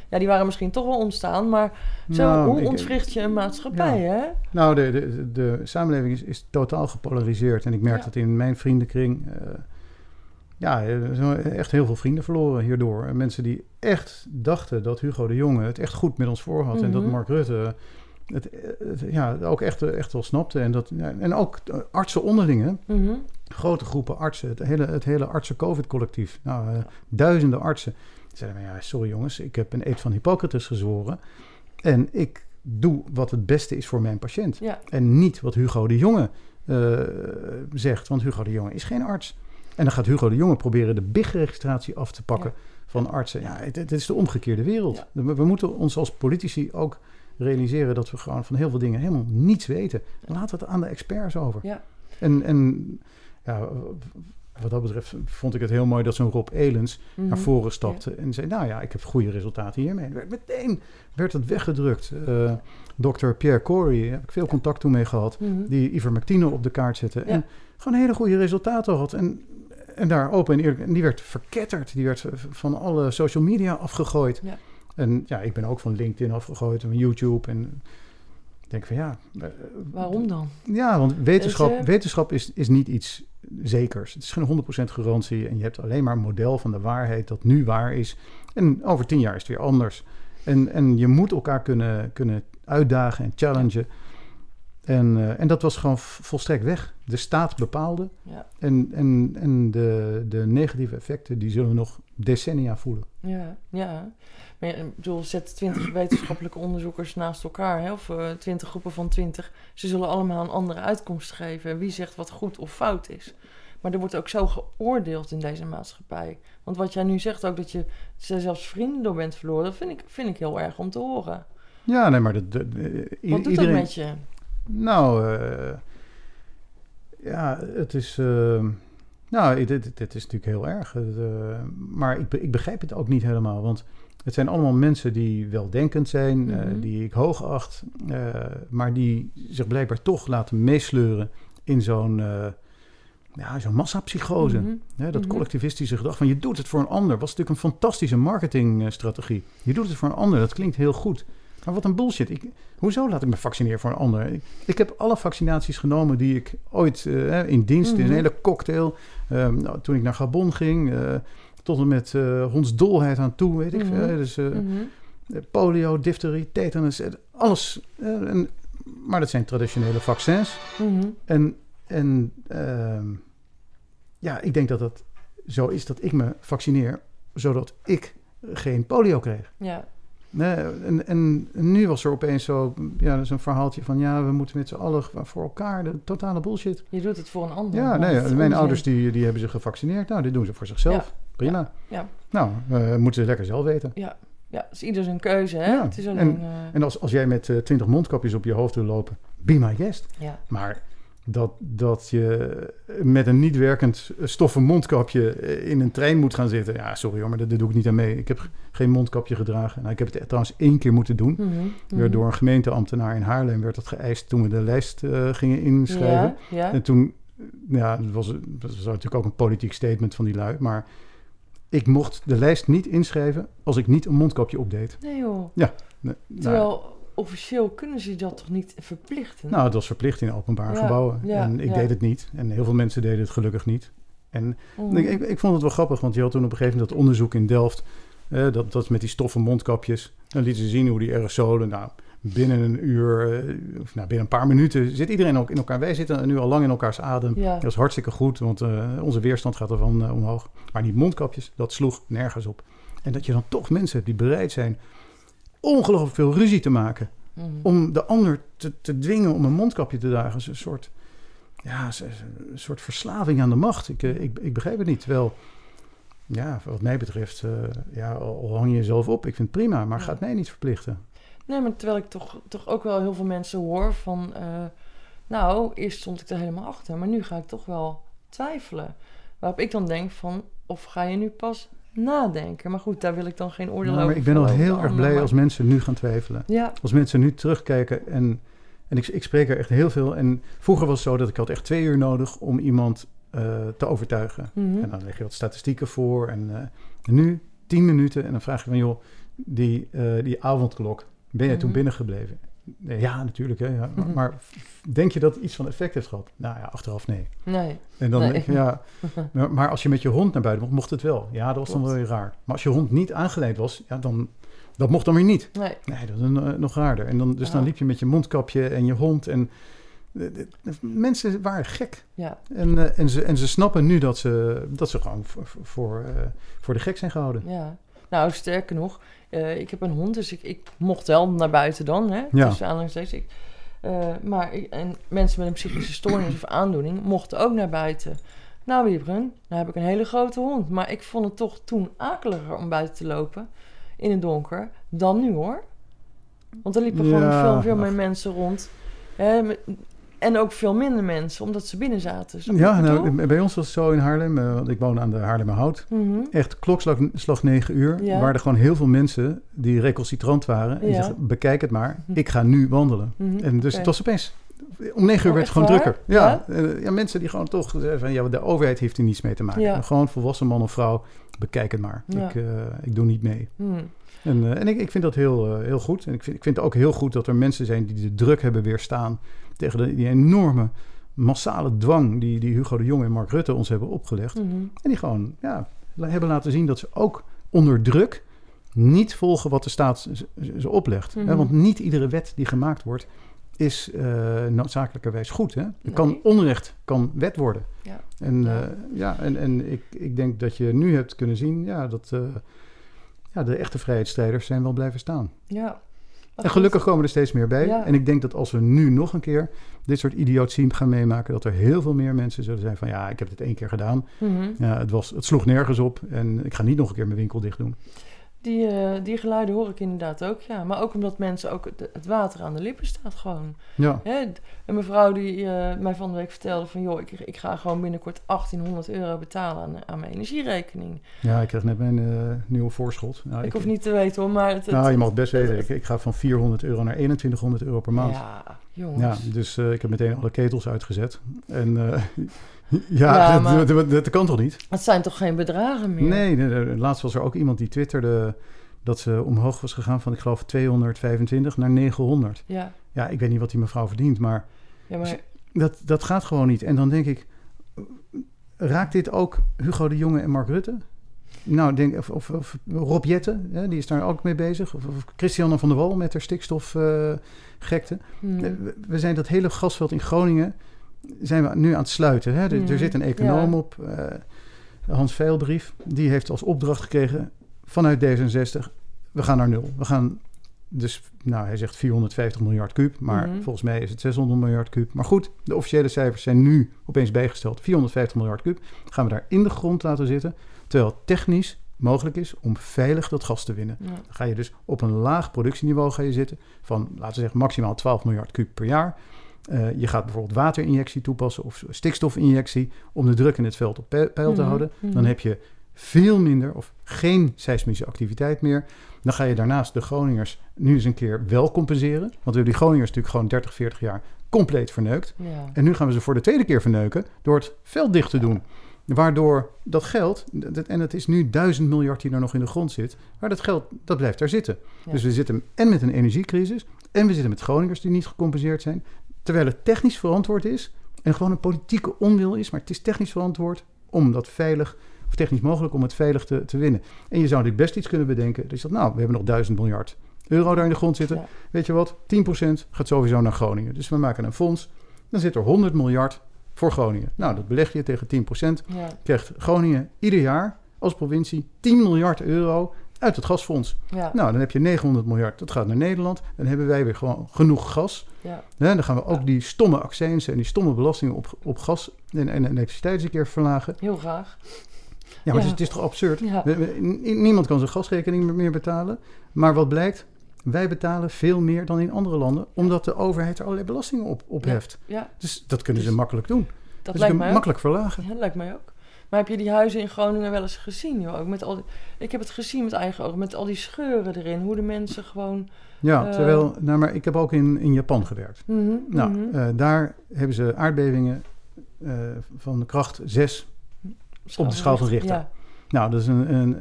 Ja, die waren misschien toch wel ontstaan, maar zo, Nou, hoe ontwricht je een maatschappij, hè? Nou, de, de, de samenleving is, is totaal gepolariseerd. En ik merk Ja. dat in mijn vriendenkring. eh, ja, er zijn echt heel veel vrienden verloren hierdoor. En mensen die echt dachten dat Hugo de Jonge het echt goed met ons voor had. En dat Mhm. Mark Rutte het, het, ja, ook echt, echt wel snapte. En, dat, ja, en ook eh, artsen onderling, hè. Mhm. grote groepen artsen. Het hele, het hele artsen-covid-collectief. Nou, eh, duizenden artsen. Die zeiden ja, sorry jongens, ik heb een eed van Hippocrates gezworen. En ik doe wat het beste is voor mijn patiënt. Ja, En niet wat Hugo de Jonge eh, zegt. Want Hugo de Jonge is geen arts. En dan gaat Hugo de Jonge proberen de BIG-registratie af te pakken van artsen. Ja, het, het is de omgekeerde wereld. We, we moeten ons als politici ook realiseren dat we gewoon van heel veel dingen helemaal niets weten. We het aan de experts over. ja. En, en ja, wat dat betreft vond ik het heel mooi dat zo'n Rob Elens Mhm. naar voren stapte en zei: Nou ja, ik heb goede resultaten hiermee. En werd meteen werd het weggedrukt. Eh Dr. Pierre Corey, heb ik veel contact toen mee gehad, Mhm. die ivermectine op de kaart zette. Ja. En gewoon hele goede resultaten had. En, en daar open en eerlijk. En die werd verketterd. Die werd van alle social media afgegooid. Ja. En ja, ik ben ook van LinkedIn afgegooid en YouTube. En ik denk van ja. eh, Waarom dan? ja, want wetenschap, wetenschap is, is niet iets zekers. Het is geen 100% garantie en je hebt alleen maar een model van de waarheid dat nu waar is. En over tien jaar is het weer anders. En, en je moet elkaar kunnen, kunnen uitdagen en challengen. En, uh, en dat was gewoon volstrekt weg. De staat bepaalde. Ja. En, en, en de, de negatieve effecten, die zullen we nog decennia voelen. Ja, ja. Maar ja, ik bedoel, zet twintig wetenschappelijke onderzoekers naast elkaar, hè, of uh, twintig groepen van twintig. Ze zullen allemaal een andere uitkomst geven. Wie zegt wat goed of fout is. Maar er wordt ook zo geoordeeld in deze maatschappij. Want wat jij nu zegt, ook dat je zelfs vrienden door bent verloren, dat vind ik, vind ik heel erg om te horen. Ja, nee, maar dat. dat uh, wat doet iedereen... dat met je? Nou, uh, ja, het is. Uh, nou, dit, dit, is natuurlijk heel erg. Uh, maar ik, ik begrijp het ook niet helemaal. Want het zijn allemaal mensen die weldenkend zijn, mm -hmm. die ik hoog acht, maar die zich blijkbaar toch laten meesleuren in zo'n ja, zo'n massapsychose. Mm -hmm. dat collectivistische gedrag van je doet het voor een ander. was natuurlijk een fantastische marketingstrategie. Je doet het voor een ander, dat klinkt heel goed. Maar wat een bullshit. Ik, hoezo laat ik me vaccineren voor een ander? Ik, ik heb alle vaccinaties genomen die ik ooit uh, in dienst, mm -hmm. in een hele cocktail. Um, nou, toen ik naar Gabon ging, uh, tot en met uh, hondsdolheid aan toe, weet ik mm -hmm. Dus mm -hmm. polio, difterie, tetanus, alles. En, maar dat zijn traditionele vaccins. En, en ehm, ja, ik denk dat het zo is dat ik me vaccineer, zodat ik geen polio kreeg. Ja. Nee, en, en, nu was er opeens zo, ja, zo'n verhaaltje van... ja, we moeten met z'n allen voor elkaar, de totale bullshit. Je doet het voor een ander. Ja, nee, mijn onzin. ouders die, die hebben zich gevaccineerd. Nou, dit doen ze voor zichzelf. Ja. Prima. Ja. ja. Nou, uh, moeten ze lekker zelf weten. Ja, ja is ieder zijn keuze, hè? Ja. Het is alleen, en uh... en als, als jij met uh, twintig mondkapjes op je hoofd wil lopen, be my guest. Ja. Maar dat, dat je met een niet werkend stoffen mondkapje in een trein moet gaan zitten. Ja, sorry hoor, maar dat, dat doe ik niet aan mee. Ik heb geen mondkapje gedragen. Nou, ik heb het trouwens één keer moeten doen. Mm -hmm. Werd door een gemeenteambtenaar in Haarlem werd dat geëist toen we de lijst uh, gingen inschrijven. Ja, ja. En toen, ja, dat was, dat was natuurlijk ook een politiek statement van die lui. Maar ik mocht de lijst niet inschrijven als ik niet een mondkapje opdeed. Nee joh. Ja. Nee, Terwijl... Officieel kunnen ze dat toch niet verplichten? Nou, het was verplicht in openbare Ja, gebouwen. ja, en ik ja. deed het niet. En heel veel mensen deden het gelukkig niet. En Mhm. ik, ik, ik vond het wel grappig, want je had toen op een gegeven moment dat onderzoek in Delft. eh, dat, dat met die stoffen mondkapjes. Dan lieten ze zien hoe die aerosolen. Nou, binnen een uur, eh, of nou, binnen een paar minuten zit iedereen ook in elkaar. Wij zitten nu al lang in elkaars adem. Ja. Dat is hartstikke goed, want eh, onze weerstand gaat ervan eh, omhoog. Maar die mondkapjes, dat sloeg nergens op. En dat je dan toch mensen hebt die bereid zijn ongelooflijk veel ruzie te maken Mhm. om de ander te, te dwingen om een mondkapje te dragen. een soort, ja, een soort verslaving aan de macht. Ik, eh, ik, ik begrijp het niet. Terwijl, ja, wat mij betreft, eh, ja, al, al hang je jezelf op. Ik vind het prima, maar Ja. gaat mij niet verplichten. Nee, maar terwijl ik toch, toch ook wel heel veel mensen hoor van... eh, nou, eerst stond ik er helemaal achter, maar nu ga ik toch wel twijfelen. Waarop ik dan denk van, of ga je nu pas nadenken? Maar goed, daar wil ik dan geen oordeel Nou, over maar ik ben al heel erg blij maar- als mensen nu gaan twijfelen. Ja, Als mensen nu terugkijken en, en ik, ik spreek er echt heel veel. En vroeger was het zo dat ik had echt twee uur nodig om iemand eh, te overtuigen. mhm. En dan leg je wat statistieken voor. En, en nu tien minuten en dan vraag je van... joh, die, eh, die avondklok, ben jij toen Mhm. binnengebleven? Ja, natuurlijk. Hè, ja. Maar, Mhm. maar denk je dat het iets van effect heeft gehad? Nou ja, achteraf nee. nee. En dan Nee. denk je, ja... Maar, als je met je hond naar buiten mocht, mocht het wel. Ja, dat was dan wel weer raar. Maar als je hond niet aangeleid was, ja, dan... Dat mocht dan weer niet. Nee, Nee, dat is eh, nog raarder. En dan, dus dan liep je met je mondkapje en je hond. En de- de- de mensen waren gek. ja. En, eh, en, ze, en ze snappen nu dat ze, dat ze gewoon voor, voor, eh, voor de gek zijn gehouden. Ja, nou sterker nog, eh, ik heb een hond, dus ik, ik mocht wel naar buiten dan, hè? Ja. Tussen aanhalingstekens. Ik, eh, maar en mensen met een psychische stoornis of aandoening mochten ook naar buiten. Nou, Wiebren, nou heb ik een hele grote hond, maar ik vond het toch toen akeliger om buiten te lopen in het donker dan nu hoor. Want er liepen gewoon veel, veel meer mensen rond. Hè, met- en ook veel minder mensen, omdat ze binnen zaten. Ja, nou, bij ons was het zo in Haarlem, eh, want ik woon aan de Haarlemmerhout. Mhm. Echt klokslag slag 9 uur. Ja. Waren er gewoon heel veel mensen die recalcitrant waren. En Ja. zeggen, bekijk het maar, ik ga nu wandelen. Mhm. En dus het was opeens... Om 9 uur Oh, werd het gewoon waar? drukker. Ja, eh, ja, mensen die gewoon toch zeggen van... Ja, de overheid heeft hier niets mee te maken. Ja. Gewoon volwassen man of vrouw, bekijk het maar. Ik, eh, ik doe niet mee. Mhm. En, en ik, ik vind dat heel, heel goed. En ik vind, ik vind het ook heel goed dat er mensen zijn die de druk hebben weerstaan tegen de, die enorme massale dwang die, die Hugo de Jong en Mark Rutte ons hebben opgelegd. Mhm. En die gewoon ja, hebben laten zien dat ze ook onder druk niet volgen wat de staat ze- oplegt. Mhm. Hè, want niet iedere wet die gemaakt wordt is eh, noodzakelijkerwijs goed. Hè? Er Nee. kan onrecht kan wet worden. Ja. En, ja. ja, en, en ik, ik denk dat je nu hebt kunnen zien ja, dat eh, ja, de echte vrijheidsstrijders zijn wel blijven staan. Ja. En gelukkig komen er steeds meer bij. Ja. En ik denk dat als we nu nog een keer dit soort idiotie gaan meemaken, dat er heel veel meer mensen zullen zijn van ja, ik heb dit één keer gedaan. Mhm. Ja, het, was, het sloeg nergens op en ik ga niet nog een keer mijn winkel dicht doen. Die, eh, die geluiden hoor ik inderdaad ook, ja. Maar ook omdat mensen ook het, water aan de lippen staat gewoon. Ja, Hè? Een mevrouw die eh, mij van de week vertelde van... joh, ik, ik ga gewoon binnenkort 1800 euro betalen aan, aan mijn energierekening. ja ik krijg net mijn eh, nieuwe voorschot. Nou, ik hoef niet te weten hoor, maar... Het, het- Nou, je mag het best weten. Ik, ik ga van 400 euro naar 2100 euro per maand. Ja, Ja, jongens. dus eh, ik heb meteen alle ketels uitgezet. En ja, Ja, dat, maar- dat, dat- dat kan toch niet? Het zijn toch geen bedragen meer? Nee, nee, laatst was er ook iemand die twitterde dat ze omhoog was gegaan van, ik geloof, 225 naar 900. Ja, Ja, ik weet niet wat die mevrouw verdient, maar ja maar... dat, dat gaat gewoon niet. En dan denk ik, raakt dit ook Hugo de Jonge en Mark Rutte? Nou, denk, of, of, of Rob Jetten, hè, die is daar ook mee bezig. Of, of Christiane van der Wal met haar stikstofgekte. hmm. we, we zijn dat hele gasveld in Groningen zijn we nu aan het sluiten. Hè? Er, zit een econoom ja. op, eh, Hans Veilbrief. Die heeft als opdracht gekregen vanuit D66... we gaan naar nul. We gaan dus, nou, hij zegt 450 miljard kuub... maar Mhm. volgens mij is het 600 miljard kuub. Maar goed, de officiële cijfers zijn nu opeens bijgesteld. 450 miljard kuub gaan we daar in de grond laten zitten... terwijl het technisch mogelijk is om veilig dat gas te winnen. Ja. Dan ga je dus op een laag productieniveau ga je zitten van, laten we zeggen, maximaal 12 miljard kuub per jaar. Eh, je gaat bijvoorbeeld waterinjectie toepassen of stikstofinjectie om de druk in het veld op pe- peil te Mhm, houden. mhm. Dan heb je veel minder of geen seismische activiteit meer. Dan ga je daarnaast de Groningers nu eens een keer wel compenseren. Want we hebben die Groningers natuurlijk gewoon 30, 40 jaar compleet verneukt. Ja. En nu gaan we ze voor de tweede keer verneuken door het veld dicht te doen. Waardoor dat geld, en het is nu duizend miljard die er nog in de grond zit, maar dat geld dat blijft daar zitten. Ja. Dus we zitten en met een energiecrisis en we zitten met Groningers die niet gecompenseerd zijn. Terwijl het technisch verantwoord is en gewoon een politieke onwil is, maar het is technisch verantwoord om dat veilig, of technisch mogelijk om het veilig te, te winnen. En je zou natuurlijk best iets kunnen bedenken. Dus dat, nou, we hebben nog duizend miljard euro daar in de grond zitten. Ja. Weet je wat? 10% gaat sowieso naar Groningen. Dus we maken een fonds. Dan zit er 100 miljard voor Groningen. Nou, dat beleg je tegen 10%. Ja. Krijgt Groningen ieder jaar als provincie 10 miljard euro uit het gasfonds. Ja. Nou, dan heb je 900 miljard. Dat gaat naar Nederland. Dan hebben wij weer gewoon genoeg gas. Ja. Dan gaan we ook die stomme accijnsen en die stomme belastingen op, op gas en, en elektriciteit eens een keer verlagen. Heel graag. Ja, maar Ja. Het, is, het is toch absurd? Niemand kan zijn gasrekening meer betalen. Maar wat blijkt? Wij betalen veel meer dan in andere landen, omdat de overheid er allerlei belastingen op opheft. Ja, Dus dat kunnen ze Dus- makkelijk doen. dat dus lijkt mij ook. makkelijk verlagen. Ja, dat lijkt mij ook. Maar heb je die huizen in Groningen wel eens gezien? Joh? Ook met al die, ik heb het gezien met eigen ogen, met al die scheuren erin. Hoe de mensen gewoon... Ja, Eh. terwijl, nou, maar ik heb ook in, in Japan gewerkt. Mhm, Nou, mhm. eh, daar hebben ze aardbevingen eh, van de kracht 6. op de schaal van Richter. Ja, Nou, dat is een, een,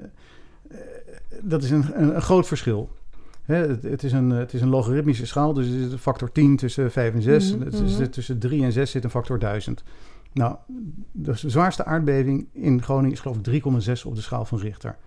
dat is een, een, een groot verschil. Hè, het, het, is een, het is een logaritmische schaal, dus er zit een factor 10 tussen 5 en 6. Mhm, Het is- mhm. Tussen 3 en 6 zit een factor 1000. Nou, de zwaarste aardbeving in Groningen is geloof ik 3,6 op de schaal van Richter.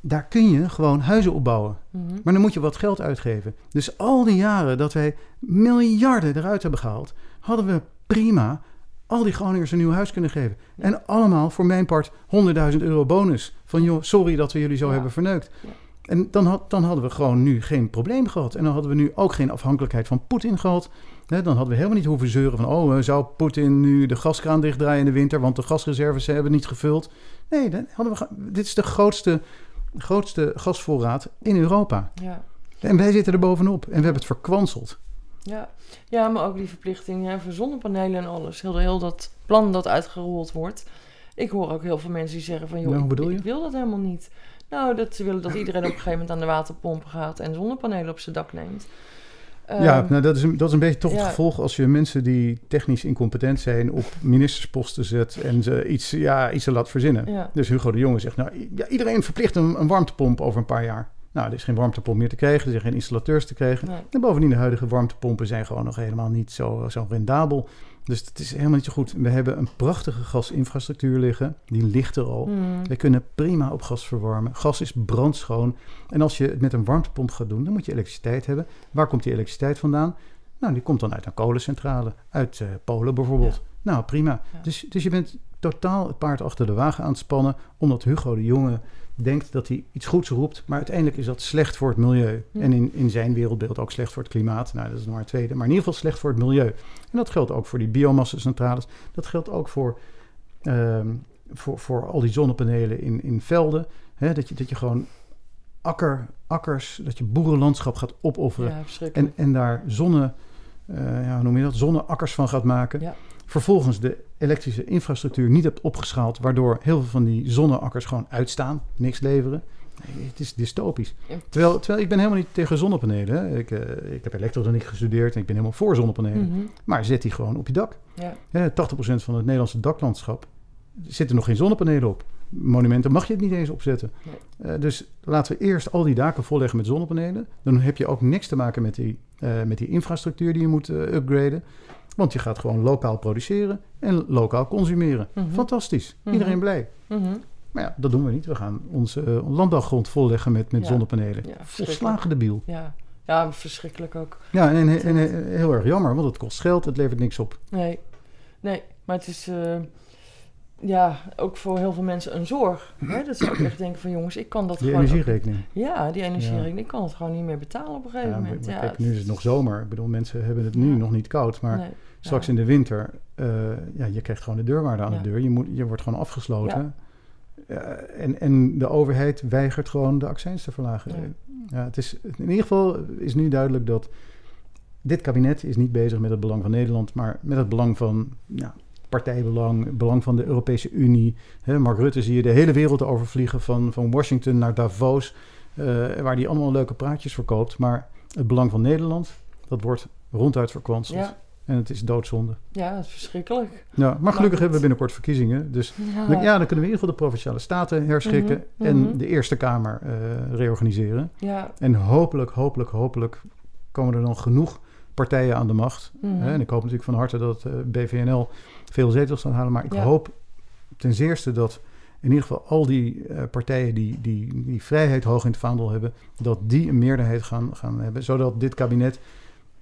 Daar kun je gewoon huizen opbouwen. mhm. Maar dan moet je wat geld uitgeven. Dus al die jaren dat wij miljarden eruit hebben gehaald, hadden we prima al die Groningers een nieuw huis kunnen geven. Ja. En allemaal voor mijn part 100.000 euro bonus. Van joh, sorry dat we jullie zo Ja. hebben verneukt. Ja. En dan, had, dan hadden we gewoon nu geen probleem gehad. En dan hadden we nu ook geen afhankelijkheid van Poetin gehad. Dan hadden we helemaal niet hoeven zeuren van... oh, eh, zou Poetin nu de gaskraan dichtdraaien in de winter... want de gasreserves hebben niet gevuld. Nee, dan hadden we, dit is de grootste, grootste gasvoorraad in Europa. ja. En wij zitten er bovenop. En we hebben het verkwanseld. Ja. ja, maar ook die verplichting hè, voor zonnepanelen en alles. Heel, heel dat plan dat uitgerold wordt. Ik hoor ook heel veel mensen die zeggen van... joh, Nou, ik wil dat helemaal niet. Nou, dat ze willen dat iedereen op een gegeven moment aan de waterpomp gaat... en zonnepanelen op zijn dak neemt. Ja, Ehm, nou, dat, is een, dat is een beetje toch ja. het gevolg als je mensen die technisch incompetent zijn op ministersposten zet en ze iets, ja, iets laat verzinnen. ja. Dus Hugo de Jonge zegt, nou, ja, iedereen verplicht een, een warmtepomp over een paar jaar. Nou, er is geen warmtepomp meer te krijgen, er zijn geen installateurs te krijgen. Nee. En bovendien, de huidige warmtepompen zijn gewoon nog helemaal niet zo, zo rendabel. Dus het is helemaal niet zo goed. We hebben een prachtige gasinfrastructuur liggen. Die ligt er al. Mm. We kunnen prima op gas verwarmen. Gas is brandschoon. En als je het met een warmtepomp gaat doen, dan moet je elektriciteit hebben. Waar komt die elektriciteit vandaan? Nou, die komt dan uit een kolencentrale. Uit eh, Polen bijvoorbeeld. Nou, prima. Ja. Dus, dus je bent totaal het paard achter de wagen aan het spannen. Omdat Hugo de Jonge denkt dat hij iets goeds roept. Maar uiteindelijk is dat slecht voor het milieu. En in, in zijn wereldbeeld ook slecht voor het klimaat. Nou, dat is nog maar een tweede. Maar in ieder geval slecht voor het milieu. En dat geldt ook voor die biomassacentrales. Dat geldt ook voor, ehm, voor, voor al die zonnepanelen in, in velden. Dat, je, dat je gewoon akker, akkers, dat je boerenlandschap gaat opofferen. Ja, En, en daar zonne, eh, ja, hoe noem je dat, zonneakkers van gaat maken. Ja. Vervolgens de elektrische infrastructuur niet hebt opgeschaald, waardoor heel veel van die zonneakkers gewoon uitstaan, niks leveren. Nee, het is dystopisch. Ja. Terwijl, terwijl ik ben helemaal niet tegen zonnepanelen. Ik, eh, ik heb elektrotechniek gestudeerd en ik ben helemaal voor zonnepanelen. Mhm. Maar zet die gewoon op je dak. Ja. Hè, 80% van het Nederlandse daklandschap zit er nog geen zonnepanelen op. Monumenten mag je het niet eens opzetten. Eh, dus laten we eerst al die daken volleggen met zonnepanelen. Dan heb je ook niks te maken met die, eh, met die infrastructuur die je moet upgraden. Want je gaat gewoon lokaal produceren en lokaal consumeren. Mhm. Fantastisch. Mhm. Iedereen blij. Mhm. Maar ja, dat doen we niet. We gaan onze eh, landbouwgrond volleggen met, met Ja. zonnepanelen. Ja, Volslagen debiel. Ja. ja, verschrikkelijk ook. Ja, en, en, en, en heel erg jammer, want het kost geld, het levert niks op. Nee, nee, maar het is eh, ja, ook voor heel veel mensen een zorg. Hè? Dat ze ook echt denken van jongens, ik kan dat Die gewoon... ook- energierekening. ja, die energierekening, ik kan het gewoon niet meer betalen op een gegeven Ja, moment. maar ja, kijk, nu is het nog zomer. Ik bedoel, mensen hebben het nu nog niet koud. Maar nee, straks in de winter, eh, ja, je krijgt gewoon de deurwaarde aan de deur. Je, moet, je wordt gewoon afgesloten. En, en de overheid weigert gewoon de accijns te verlagen. Ja. Ja. het is, in ieder geval is nu duidelijk dat dit kabinet is niet bezig met het belang van Nederland, maar met het belang van ja, partijbelang, belang van de Europese Unie. Mark Rutte zie je de hele wereld overvliegen, van, van Washington naar Davos, eh, waar die allemaal leuke praatjes verkoopt. Maar het belang van Nederland, dat wordt ronduit verkwanseld. Ja, En het is doodzonde. ja, dat is verschrikkelijk. Ja, maar gelukkig hebben we binnenkort verkiezingen. Dus Ja, dan, ja, dan kunnen we in ieder geval de provinciale staten herschikken Mhm, en mhm. de Eerste Kamer eh, reorganiseren. ja, En hopelijk, hopelijk, hopelijk komen er dan genoeg partijen aan de macht. mhm. Hè? En ik hoop natuurlijk van harte dat eh, BVNL veel zetels gaat halen. Maar ik Ja. hoop ten zeerste dat in ieder geval al die eh, partijen die, die, die vrijheid hoog in het vaandel hebben, dat die een meerderheid gaan, gaan hebben. Zodat dit kabinet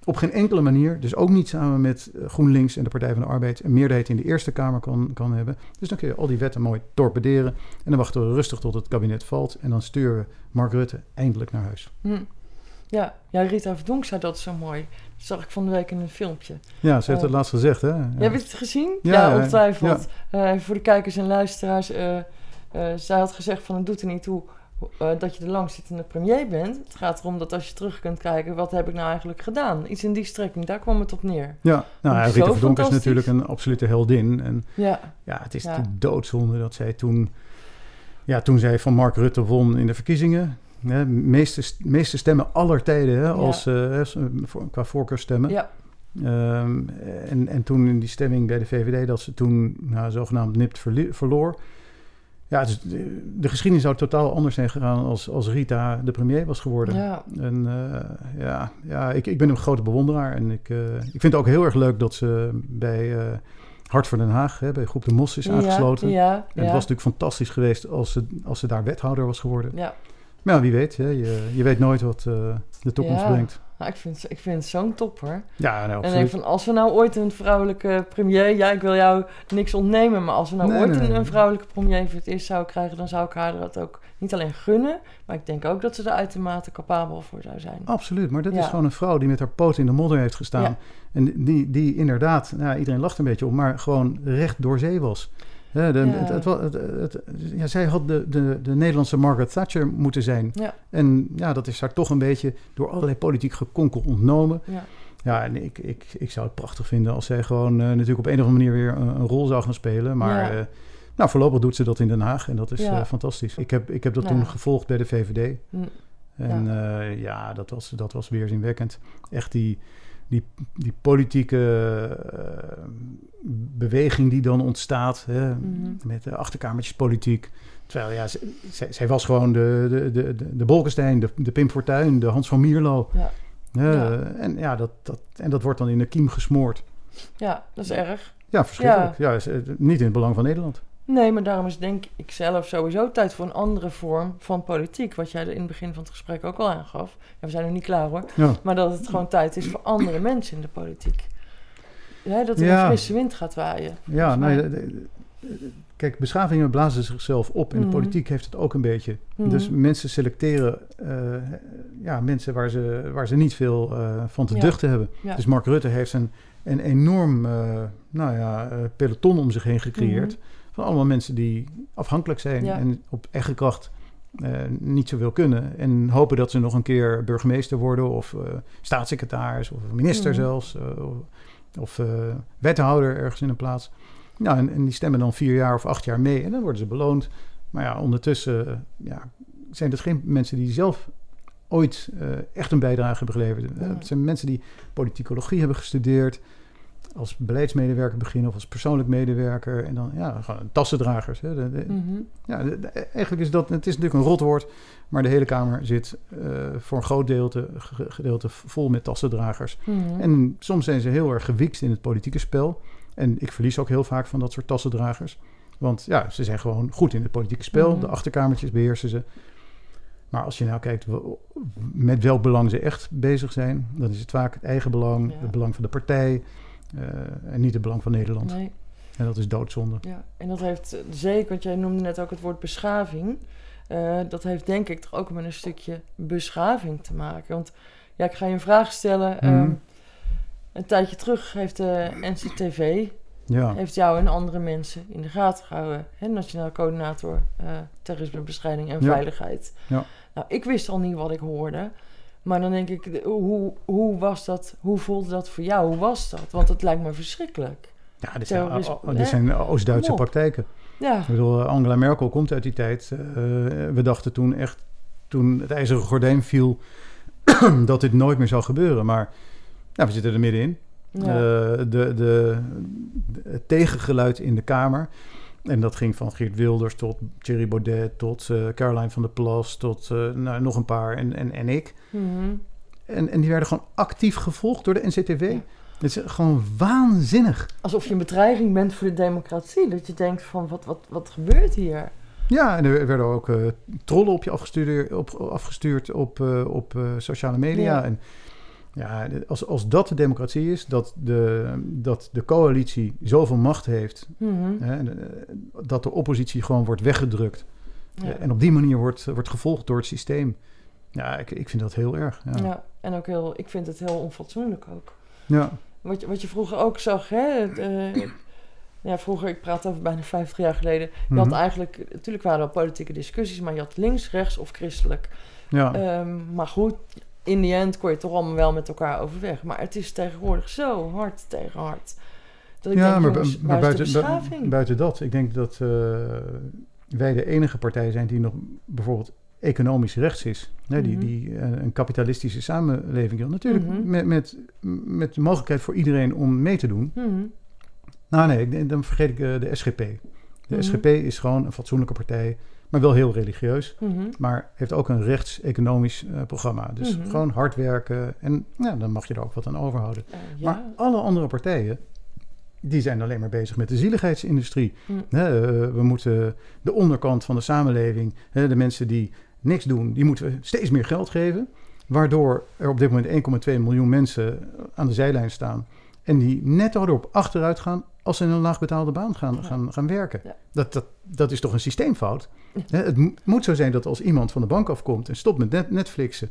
op geen enkele manier, dus ook niet samen met eh, GroenLinks en de Partij van de Arbeid, een meerderheid in de Eerste Kamer kan, kan hebben. Dus dan kun je al die wetten mooi torpederen. En dan wachten we rustig tot het kabinet valt. En dan sturen we Mark Rutte eindelijk naar huis. Hm. Ja, ja, Rita Verdonk zei dat zo mooi. Dat zag ik van de week in een filmpje. Ja, ze heeft het laatst gezegd, hè? Ja. Heb je het gezien? Ja, Ja, ja, ongetwijfeld. Eh, voor de kijkers en luisteraars. eh, eh, zij had gezegd van het doet er niet toe eh, dat je de langzittende premier bent. Het gaat erom dat als je terug kunt kijken, wat heb ik nou eigenlijk gedaan? Iets in die strekking, daar kwam het op neer. Ja, nou, ja, Rita Verdonk is natuurlijk een absolute heldin. En Ja, ja, het is Ja. natuurlijk doodzonde dat zij toen... Ja, toen zij van Mark Rutte won in de verkiezingen... Hè, meeste, meeste stemmen aller tijden, hè, als, eh, qua voorkeurstemmen. ja, Ehm, en, en toen in die stemming bij de VVD... dat ze toen nou, zogenaamd nipt verloor... Ja, dus de, de geschiedenis zou totaal anders zijn gegaan... als, als Rita de premier was geworden. ja, En eh, ja, ja ik, ik ben een grote bewonderaar. En ik, ik vind het ook heel erg leuk dat ze bij Hart voor Den Haag, hè, bij Groep de Mos, is aangesloten. Ja, En ja, het was natuurlijk fantastisch geweest als ze, als ze daar wethouder was geworden. ja. Maar ja, wie weet, hè, je, je weet nooit wat eh, de toekomst Ja. brengt. Nou, ik vind, ik vind het zo'n topper. Ja, nou, En denk van, als we nou ooit een vrouwelijke premier... Ja, ik wil jou niks ontnemen, maar als we nou Nee, ooit nee, een, nee. vrouwelijke premier voor het eerst zouden krijgen... dan zou ik haar dat ook niet alleen gunnen... maar ik denk ook dat ze er uitermate capabel voor zou zijn. Absoluut, maar dat Ja. is gewoon een vrouw die met haar poot in de modder heeft gestaan. Ja. En die, die inderdaad, nou, iedereen lacht een beetje om, maar gewoon recht door zee was. De, Ja. het, het, ja, zij had de, de, de Nederlandse Margaret Thatcher moeten zijn. Ja. En ja, dat is haar toch een beetje door allerlei politiek gekonkel ontnomen. Ja, Ja, en ik, ik, ik zou het prachtig vinden als zij gewoon eh, natuurlijk op een of andere manier weer een, een rol zou gaan spelen. Maar Ja. eh, nou, voorlopig doet ze dat in Den Haag en dat is Ja. eh, fantastisch. Ik heb, ik heb dat Ja. toen gevolgd bij de VVD. Hm. En ja, ja dat, was, dat was weerzinwekkend. Echt die, die, die politieke eh, beweging die dan ontstaat. Hè, Mhm. Met de achterkamertjespolitiek. Terwijl ja, zij, was gewoon de, de, de, de, Bolkestein, de, de Pim Fortuyn, de Hans van Mierlo. Ja. Ja, Ja. En, ja, dat, dat, en dat wordt dan in de kiem gesmoord. Ja, dat is erg. Ja, verschrikkelijk. Ja. is, niet in het belang van Nederland. Nee, maar daarom is denk ik zelf sowieso tijd voor een andere vorm van politiek. Wat jij er in het begin van het gesprek ook al aangaf. Ja, we zijn nog niet klaar hoor. Ja. Maar dat het gewoon tijd is voor andere mensen in de politiek. Ja, dat er een frisse wind gaat waaien. Ja, de- kijk, beschavingen blazen zichzelf op. En Mhm. de politiek heeft het ook een beetje. Mhm. Dus mensen selecteren eh, ja, mensen waar ze, waar ze niet veel eh, van te Ja. duchten hebben. Ja. Dus Mark Rutte heeft een, een enorm eh, nou ja, peloton om zich heen gecreëerd. Mhm. Van allemaal mensen die afhankelijk zijn Ja. en op eigen kracht eh, niet zoveel kunnen. En hopen dat ze nog een keer burgemeester worden of eh, staatssecretaris of minister Mhm. zelfs. eh, of wethouder ergens in een plaats. Nou, en, en die stemmen dan vier jaar of acht jaar mee en dan worden ze beloond. Maar ja, ondertussen ja, zijn het geen mensen die zelf ooit echt een bijdrage hebben geleverd. Ja. Het zijn mensen die politicologie hebben gestudeerd, als beleidsmedewerker beginnen of als persoonlijk medewerker. En dan ja, gewoon tassendragers. Hè. De- de- Mhm. ja, de- eigenlijk is dat, het is natuurlijk een rotwoord, maar de hele Kamer zit eh, voor een groot gedeelte, ge- gedeelte vol met tassendragers. Mhm. En soms zijn ze heel erg gewikt in het politieke spel. En ik verlies ook heel vaak van dat soort tassendragers. Want ja, ze zijn gewoon goed in het politieke spel. Mhm. De achterkamertjes beheersen ze. Maar als je nou kijkt met welk belang ze echt bezig zijn, dan is het vaak het eigen belang, Ja. het belang van de partij en niet het belang van Nederland. Nee. En dat is doodzonde. Ja, en dat heeft eh, zeker, want jij noemde net ook het woord beschaving. Eh, dat heeft denk ik toch ook met een stukje beschaving te maken. Want ja, ik ga je een vraag stellen. Mhm. Ehm, een tijdje terug heeft de NCTV Ja, heeft jou en andere mensen in de gaten gehouden. Hè, Nationaal Coördinator eh Terrorismebestrijding en Ja. Veiligheid. Ja. Nou, ik wist al niet wat ik hoorde. Maar dan denk ik, hoe, hoe was dat? Hoe voelde dat voor jou? Hoe was dat? Want het lijkt me verschrikkelijk. ja dit zijn, oh, dit hè? zijn Oost-Duitse praktijken. Ja, Ik bedoel, eh, Angela Merkel komt uit die tijd. Eh, we dachten toen echt, toen het ijzeren gordijn viel, dat dit nooit meer zou gebeuren. Maar nou, we zitten er middenin. ja. Eh, de, de, de- het tegengeluid in de Kamer. En dat ging van Geert Wilders tot Thierry Baudet, tot eh, Caroline van der Plas, tot eh, nou, nog een paar en, en, en ik. Mhm. En, en die werden gewoon actief gevolgd door de NCTV. Ja. Het is gewoon waanzinnig. Alsof je een bedreiging bent voor de democratie. Dat je denkt van, wat, wat, wat gebeurt hier? Ja, en er werden ook eh, trollen op je afgestuurd op, afgestuurd op, op sociale media. Ja. En ja, als, als dat de democratie is, dat de, dat de coalitie zoveel macht heeft, Mhm. hè, eh, dat de oppositie gewoon wordt weggedrukt. Ja. eh, en op die manier wordt, wordt gevolgd door het systeem. Ja, ik, ik vind dat heel erg. Ja. ja, en ook heel, ik vind het heel onfatsoenlijk ook. Ja. Wat je, wat je vroeger ook zag, hè? eh, ja, vroeger, ik praat over bijna 50 jaar geleden. Je had Mhm. eigenlijk, natuurlijk waren er politieke discussies, maar je had links, rechts of christelijk. ja. Ehm, maar goed, in die end kon je toch allemaal wel met elkaar overweg. Maar het is tegenwoordig zo hard tegen hard. Dat ik ja, denk, maar, jongens, maar buiten, bu- buiten dat, ik denk dat eh, wij de enige partij zijn die nog bijvoorbeeld economisch rechts is. Die, Mhm. die eh, een kapitalistische samenleving wil. Natuurlijk Mhm. met, met, met de mogelijkheid voor iedereen om mee te doen. Mhm. Nou nee, dan vergeet ik eh, de SGP. De Mhm. SGP is gewoon een fatsoenlijke partij, maar wel heel religieus. Mhm. Maar heeft ook een rechts-economisch eh, programma. Dus Mhm. gewoon hard werken en ja, dan mag je er ook wat aan overhouden. Eh, ja. Maar alle andere partijen, die zijn alleen maar bezig met de zieligheidsindustrie. Hm. Hè, eh, we moeten de onderkant van de samenleving, de mensen die niks doen, die moeten we steeds meer geld geven. Waardoor er op dit moment 1,2 miljoen mensen aan de zijlijn staan. En die netto erop achteruit gaan als ze in een laagbetaalde baan gaan, gaan, gaan werken. Ja. Dat, dat, dat is toch een systeemfout? Het mo- moet zo zijn dat als iemand van de bank afkomt en stopt met net, Netflixen,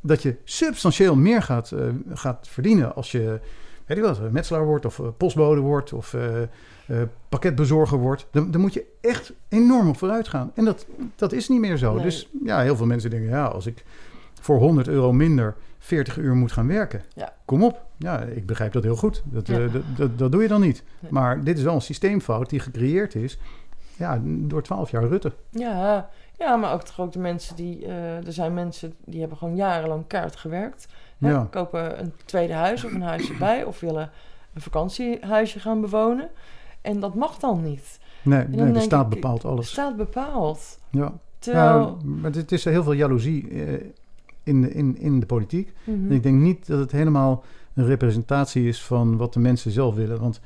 dat je substantieel meer gaat, eh, gaat verdienen als je, weet ik wat, eh, metselaar wordt of eh, postbode wordt of pakketbezorger wordt. Dan, dan moet je echt enorm op vooruit gaan. En dat, dat is niet meer zo. Nee. Dus ja, heel veel mensen denken, ja, als ik voor 100 euro minder 40 uur moet gaan werken, Ja. kom op. Ja, ik begrijp dat heel goed. Dat, Ja. dat, dat, dat doe je dan niet. Nee. Maar dit is wel een systeemfout die gecreëerd is ja, door 12 jaar Rutte. Ja, ja, maar ook toch ook de mensen die... eh, er zijn mensen die hebben gewoon jarenlang kaart gewerkt. Hè, Ja. Kopen een tweede huis of een huis erbij. Of willen een vakantiehuisje gaan bewonen. En dat mag dan niet. Nee, de staat ik, bepaalt De alles. staat bepaald. Ja. Terwijl... Ja, maar het is heel veel jaloezie eh, in, in, in de politiek. Mhm. En ik denk niet dat het helemaal een representatie is van wat de mensen zelf willen. Want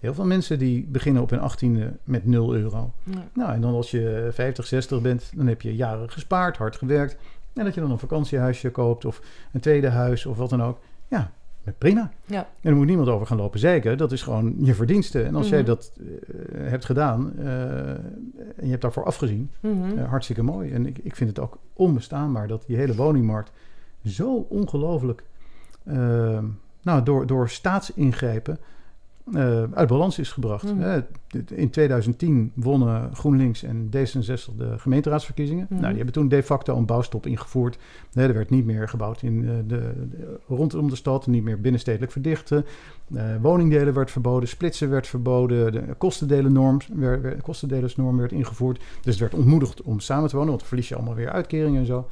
heel veel mensen die beginnen op hun achttiende met 0 euro. Ja. Nou, en dan als je 50, 60 bent, dan heb je jaren gespaard, hard gewerkt. En dat je dan een vakantiehuisje koopt of een tweede huis of wat dan ook. Ja, prima. Ja. En er moet niemand over gaan lopen zeiken. Dat is gewoon je verdienste. En als jij Mhm. dat eh, hebt gedaan eh, en je hebt daarvoor afgezien, Mhm. eh, hartstikke mooi. En ik, ik vind het ook onbestaanbaar dat die hele woningmarkt zo ongelooflijk nou, door, door staatsingrijpen eh, uit balans is gebracht. Dit- in 2010 wonnen GroenLinks en D66 de gemeenteraadsverkiezingen. Mhm. Nou, die hebben toen de facto een bouwstop ingevoerd. Nee, er werd niet meer gebouwd in, eh, de, de- rondom de stad, niet meer binnenstedelijk verdichten. Eh, woningdelen werd verboden, splitsen werd verboden, de kostendelennorm, werd, werd- kostendelersnorm werd ingevoerd. Dus het werd ontmoedigd om samen te wonen, want dan verlies je allemaal weer uitkeringen en zo.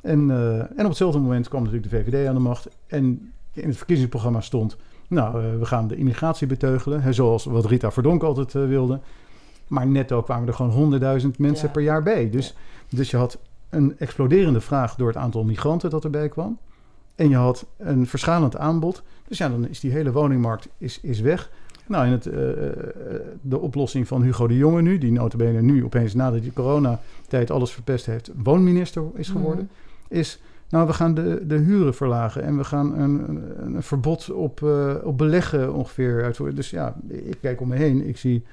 En, en op hetzelfde moment kwam natuurlijk de VVD aan de macht. En in het verkiezingsprogramma stond... nou, eh, we gaan de immigratie beteugelen, hè, zoals wat Rita Verdonk altijd eh, wilde. Maar netto kwamen er gewoon honderdduizend mensen Ja. per jaar bij. Dus, dus je had een exploderende vraag door het aantal migranten dat erbij kwam. En je had een verschalend aanbod. Dus ja, dan is die hele woningmarkt is, is weg. Nou, en het, eh, de oplossing van Hugo de Jonge nu... die notabene nu opeens nadat die coronatijd alles verpest heeft... woonminister is geworden, is... Nou, we gaan de, de huren verlagen en we gaan een, een, een verbod op, eh, op beleggen ongeveer uitvoeren. Dus ja, ik kijk om me heen. Ik zie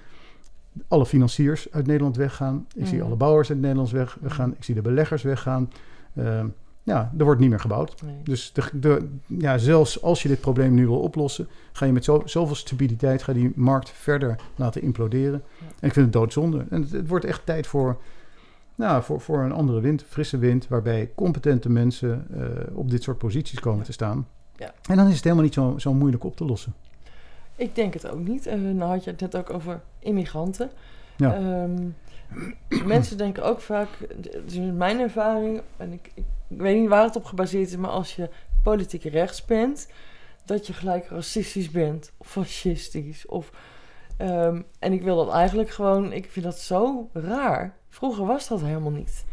alle financiers uit Nederland weggaan. Ik zie Mhm. alle bouwers uit Nederland weg- weggaan. Ik zie de beleggers weggaan. Ehm, ja, er wordt niet meer gebouwd. Nee. Dus de, de, ja, zelfs als je dit probleem nu wil oplossen, ga je met zo, zoveel stabiliteit ga die markt verder laten imploderen. Ja. En ik vind het doodzonde. En het, het wordt echt tijd voor, nou, voor, voor een andere wind, frisse wind, waarbij competente mensen eh, op dit soort posities komen te staan. Ja. En dan is het helemaal niet zo, zo moeilijk op te lossen. Ik denk het ook niet. En nou had je het net ook over immigranten. Ja. Ehm, mensen denken ook vaak, het is mijn ervaring, en ik, ik weet niet waar het op gebaseerd is, maar als je politiek rechts bent, dat je gelijk racistisch bent of fascistisch. Of, ehm, en ik wil dat eigenlijk gewoon, ik vind dat zo raar. Vroeger was dat helemaal niet.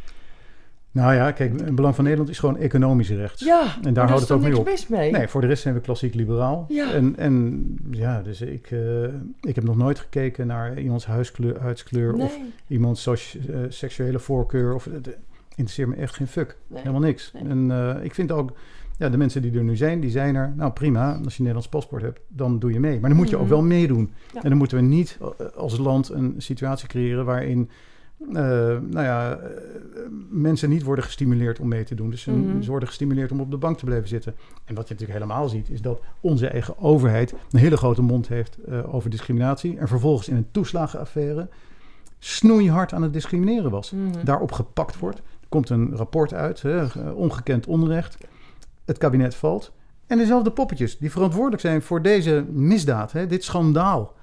Nou ja, kijk, het belang van Nederland is gewoon economisch rechts. Ja, En daar houdt het ook mee op. mis mee. Nee, voor de rest zijn we klassiek liberaal. Ja. En, en ja, dus ik, eh, ik heb nog nooit gekeken naar iemands huiskleur, huidskleur of nee. iemands soci- eh, seksuele voorkeur. Of, het interesseert me echt geen fuck. nee. Helemaal niks. Nee. En eh, ik vind ook, ja, de mensen die er nu zijn, die zijn er. Nou prima, als je een Nederlands paspoort hebt, dan doe je mee. Maar dan moet je ook Mhm. wel meedoen. Ja. En dan moeten we niet eh, als land een situatie creëren waarin... eh, nou ja, eh, mensen niet worden gestimuleerd om mee te doen. Dus ze, Mhm. ze worden gestimuleerd om op de bank te blijven zitten. En wat je natuurlijk helemaal ziet, is dat onze eigen overheid een hele grote mond heeft eh, over discriminatie. En vervolgens in een toeslagenaffaire snoeihard aan het discrimineren was Mhm. daarop gepakt wordt. Er komt een rapport uit, hè, ongekend onrecht. Het kabinet valt. En dezelfde poppetjes die verantwoordelijk zijn voor deze misdaad, hè, dit schandaal,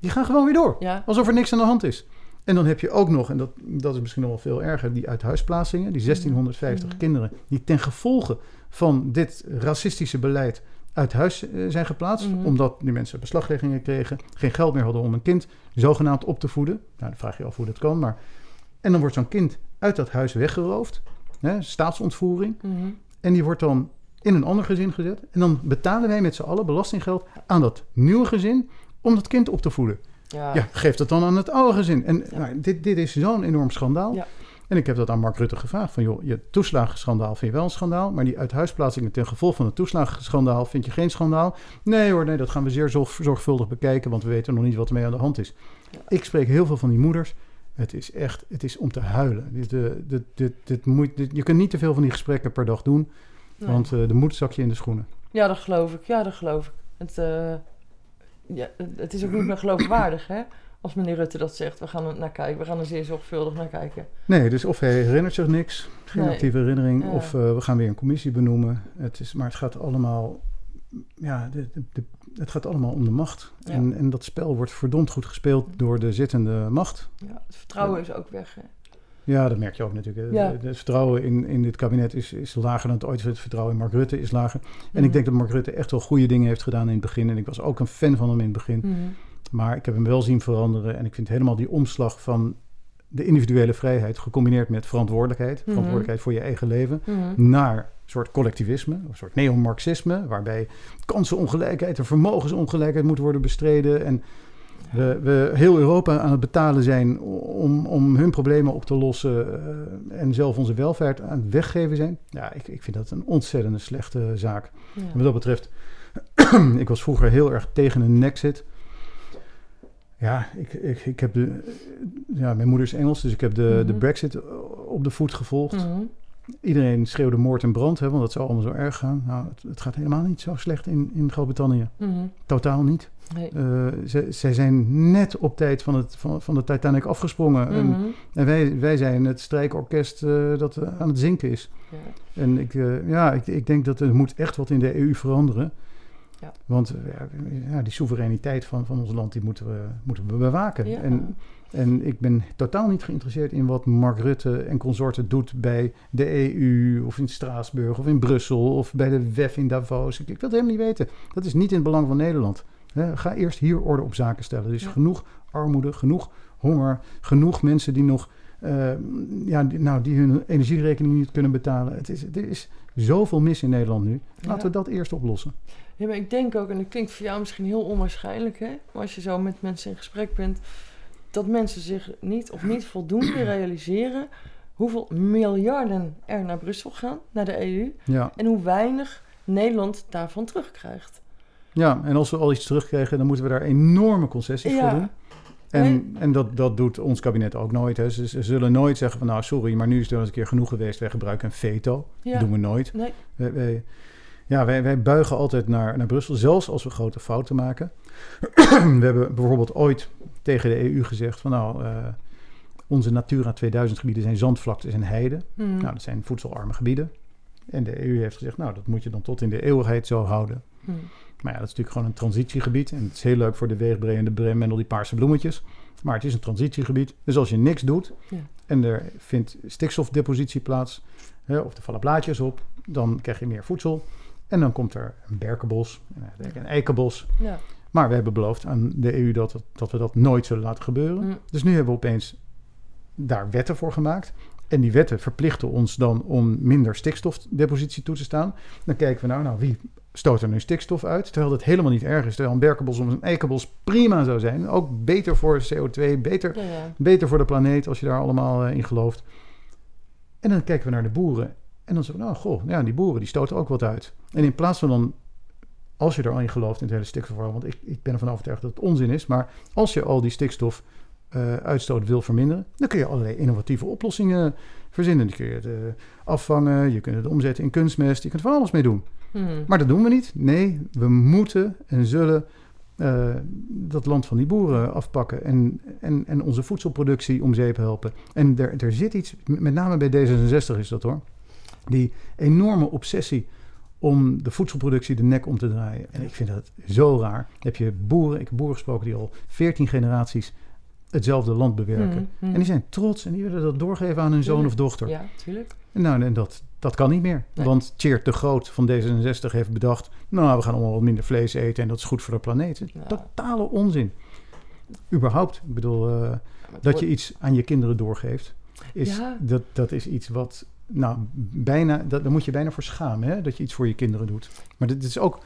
die gaan gewoon weer door. Ja, Alsof er niks aan de hand is. En dan heb je ook nog, en dat, dat is misschien nog wel veel erger, die uithuisplaatsingen, die 1650 Mhm. kinderen, die ten gevolge van dit racistische beleid uit huis eh, zijn geplaatst, Mhm. omdat die mensen beslagleggingen kregen, geen geld meer hadden om een kind zogenaamd op te voeden. Nou, dan vraag je je af hoe dat kan, maar... En dan wordt zo'n kind uit dat huis weggeroofd, hè, staatsontvoering, Mhm. en die wordt dan in een ander gezin gezet. En dan betalen wij met z'n allen belastinggeld aan dat nieuwe gezin om dat kind op te voeden. Ja. Ja, geef dat dan aan het oude gezin. En nou, dit, dit is zo'n enorm schandaal. Ja. En ik heb dat aan Mark Rutte gevraagd. Van joh, je toeslagenschandaal vind je wel een schandaal. Maar die uithuisplaatsingen ten gevolge van het toeslagenschandaal vind je geen schandaal. Nee hoor, nee, dat gaan we zeer zorg- zorgvuldig bekijken. Want we weten nog niet wat ermee aan de hand is. Ik spreek heel veel van die moeders. Het is echt, het is om te huilen. Dit, dit, dit, dit moet, je kunt niet te veel van die gesprekken per dag doen. Nee. Want eh de moed zak je in de schoenen. Ja, dat geloof ik. Ja, dat geloof ik. Het, eh, ja, het is ook niet meer geloofwaardig, hè? Als meneer Rutte dat zegt, we gaan er naar kijken. We gaan er zeer zorgvuldig naar kijken. Nee, dus of hij herinnert zich niks, geen Nee. actieve herinnering, Ja. of eh, we gaan weer een commissie benoemen. Het is, maar het gaat allemaal, ja, de, de, de- het gaat allemaal om de macht. Ja. En, en dat spel wordt verdomd goed gespeeld door de zittende macht. Ja, het vertrouwen is ook weg. Hè? Ja, dat merk je ook natuurlijk. Ja. Het vertrouwen in, in dit kabinet is, is lager dan het ooit is. Het vertrouwen in Mark Rutte is lager. En Mhm. ik denk dat Mark Rutte echt wel goede dingen heeft gedaan in het begin. En ik was ook een fan van hem in het begin. Mhm. Maar ik heb hem wel zien veranderen. En ik vind helemaal die omslag van de individuele vrijheid... gecombineerd met verantwoordelijkheid. Mhm. Verantwoordelijkheid voor je eigen leven. Naar soort collectivisme, een soort neomarxisme, waarbij kansenongelijkheid en vermogensongelijkheid moet worden bestreden. En we, we heel Europa aan het betalen zijn om, om hun problemen op te lossen eh, en zelf onze welvaart aan het weggeven zijn. Ja, ik, ik vind dat een ontzettende slechte zaak. Ja. Wat dat betreft, ik was vroeger heel erg tegen een Nexit. Ja, ik, ik, ik heb de, ja, mijn moeder is Engels, dus ik heb de, de Mhm. Brexit op de voet gevolgd. Mhm. Iedereen schreeuwde moord en brand, hè, want dat zou allemaal zo erg gaan. Nou, het, het gaat helemaal niet zo slecht in, in Groot-Brittannië. Mhm. Totaal niet. Nee. Eh, ze, zij zijn net op tijd van, het, van, van de Titanic afgesprongen. En, Mhm. en wij, wij zijn het strijkorkest eh, dat eh, aan het zinken is. Ja. En ik, ja, ik, ik denk dat er moet echt wat in de EU veranderen. Ja. Want ja, ja, die soevereiniteit van, van ons land die moeten, we, moeten we bewaken. Ja. En, en ik ben totaal niet geïnteresseerd in wat Mark Rutte en consorten doet bij de EU of in Straatsburg of in Brussel of bij de WEF in Davos. Ik, ik wil het helemaal niet weten. Dat is niet in het belang van Nederland. Ga eerst hier orde op zaken stellen. Er is Ja. genoeg armoede, genoeg honger, genoeg mensen die nog eh, ja, die, nou, die hun energierekening niet kunnen betalen. Het is, er is zoveel mis in Nederland nu. Laten Ja. we dat eerst oplossen. Ja, maar ik denk ook, en dat klinkt voor jou misschien heel onwaarschijnlijk, hè? Maar als je zo met mensen in gesprek bent, dat mensen zich niet of niet voldoende realiseren hoeveel miljarden er naar Brussel gaan, naar de EU, Ja. en hoe weinig Nederland daarvan terugkrijgt. ja, en als we al iets terugkrijgen, dan moeten we daar enorme concessies Ja. voor doen. En, en dat, dat doet ons kabinet ook nooit. Hè. Ze, ze zullen nooit zeggen van nou sorry, maar nu is het wel eens een keer genoeg geweest. Wij gebruiken een veto. Ja. Dat doen we nooit. Nee, Wij, wij- ja, wij, wij buigen altijd naar, naar Brussel, zelfs als we grote fouten maken. we hebben bijvoorbeeld ooit tegen de EU gezegd van nou, eh, onze Natura 2000 gebieden zijn zandvlaktes en heiden. Hmm. Nou, dat zijn voedselarme gebieden. En de EU heeft gezegd, nou, dat moet je dan tot in de eeuwigheid zo houden. Hmm. Maar ja, dat is natuurlijk gewoon een transitiegebied. En het is heel leuk voor de weegbree en de brem en al die paarse bloemetjes. Maar het is een transitiegebied. Dus als je niks doet Ja. en er vindt stikstofdepositie plaats, hè, of er vallen blaadjes op, dan krijg je meer voedsel. En dan komt er een berkenbos, en een eikenbos. ja. Maar we hebben beloofd aan de EU dat, het- dat we dat nooit zullen laten gebeuren. Dus nu hebben we opeens daar wetten voor gemaakt. En die wetten verplichten ons dan om minder stikstofdepositie toe te staan. Dan kijken we nou, nou wie stoot er nu stikstof uit? Terwijl dat helemaal niet erg is. Terwijl een berkenbos of een eikenbos prima zou zijn. Ook beter voor CO2, beter, Ja, ja. beter voor de planeet als je daar allemaal eh, in gelooft. En dan kijken we naar de boeren. En dan zeggen we, nou goh, ja, die boeren die stoten ook wat uit. En in plaats van dan, als je er al in gelooft in het hele stikstofverhaal, want ik, ik ben ervan overtuigd dat het onzin is, maar als je al die stikstof eh, uitstoot wil verminderen, dan kun je allerlei innovatieve oplossingen verzinnen. Die kun je het, eh, afvangen, je kunt het omzetten in kunstmest, je kunt er van alles mee doen. Hmm. Maar dat doen we niet. Nee, we moeten en zullen eh, dat land van die boeren afpakken en, en, en onze voedselproductie om zeep helpen. En er, er zit iets, met name bij D66 is dat hoor, die enorme obsessie om de voedselproductie de nek om te draaien. En ik vind dat zo raar. Heb je boeren, ik heb boeren gesproken die al 14 generaties hetzelfde land bewerken. Hmm, hmm. En die zijn trots en die willen dat doorgeven aan hun zoon of dochter. Ja, tuurlijk. Nou, en dat, dat kan niet meer. Nee. Want Tjeerd de Groot van D66 heeft bedacht... nou, we gaan allemaal wat minder vlees eten... en dat is goed voor de planeet. Ja. Totale onzin. Überhaupt, ik bedoel... eh, dat wordt- je iets aan je kinderen doorgeeft... Is, Ja. dat, dat is iets wat... Nou, bijna, dat, daar moet je bijna voor schamen... Hè, dat je iets voor je kinderen doet. Maar dit is ook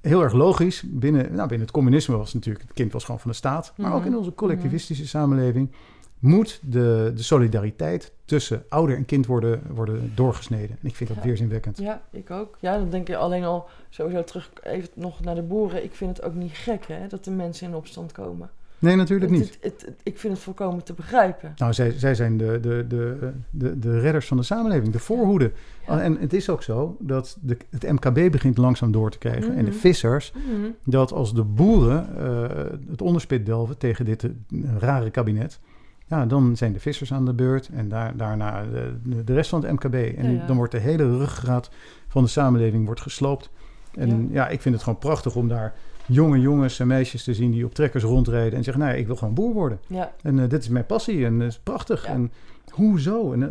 heel erg logisch. Binnen, nou, binnen het communisme was natuurlijk... het kind was gewoon van de staat. Maar ook Mhm. in onze collectivistische samenleving... moet de, de solidariteit tussen ouder en kind worden, worden doorgesneden. En ik vind dat Ja. weerzinwekkend. Ja, ik ook. Ja, dan denk je alleen al sowieso terug even nog naar de boeren. Ik vind het ook niet gek hè, dat de mensen in opstand komen. Nee, natuurlijk niet. het- het- het- ik vind het volkomen te begrijpen. Nou, zij, zij zijn de, de, de, de, de redders van de samenleving, de voorhoede. Ja. En het is ook zo dat de, het MKB begint langzaam door te krijgen. En de Mhm. vissers, Mhm. dat als de boeren eh, het onderspit delven tegen dit eh, rare kabinet... Ja, dan zijn de vissers aan de beurt en daar, daarna de, de rest van het MKB. En Ja, ja. dan wordt de hele ruggengraat van de samenleving wordt gesloopt. En ja. ik vind het gewoon prachtig om daar jonge jongens en meisjes te zien die op trekkers rondrijden en zeggen, nou ja, ik wil gewoon boer worden. Ja, En eh, dit is mijn passie en dat is prachtig. Ja. En hoezo? En, eh,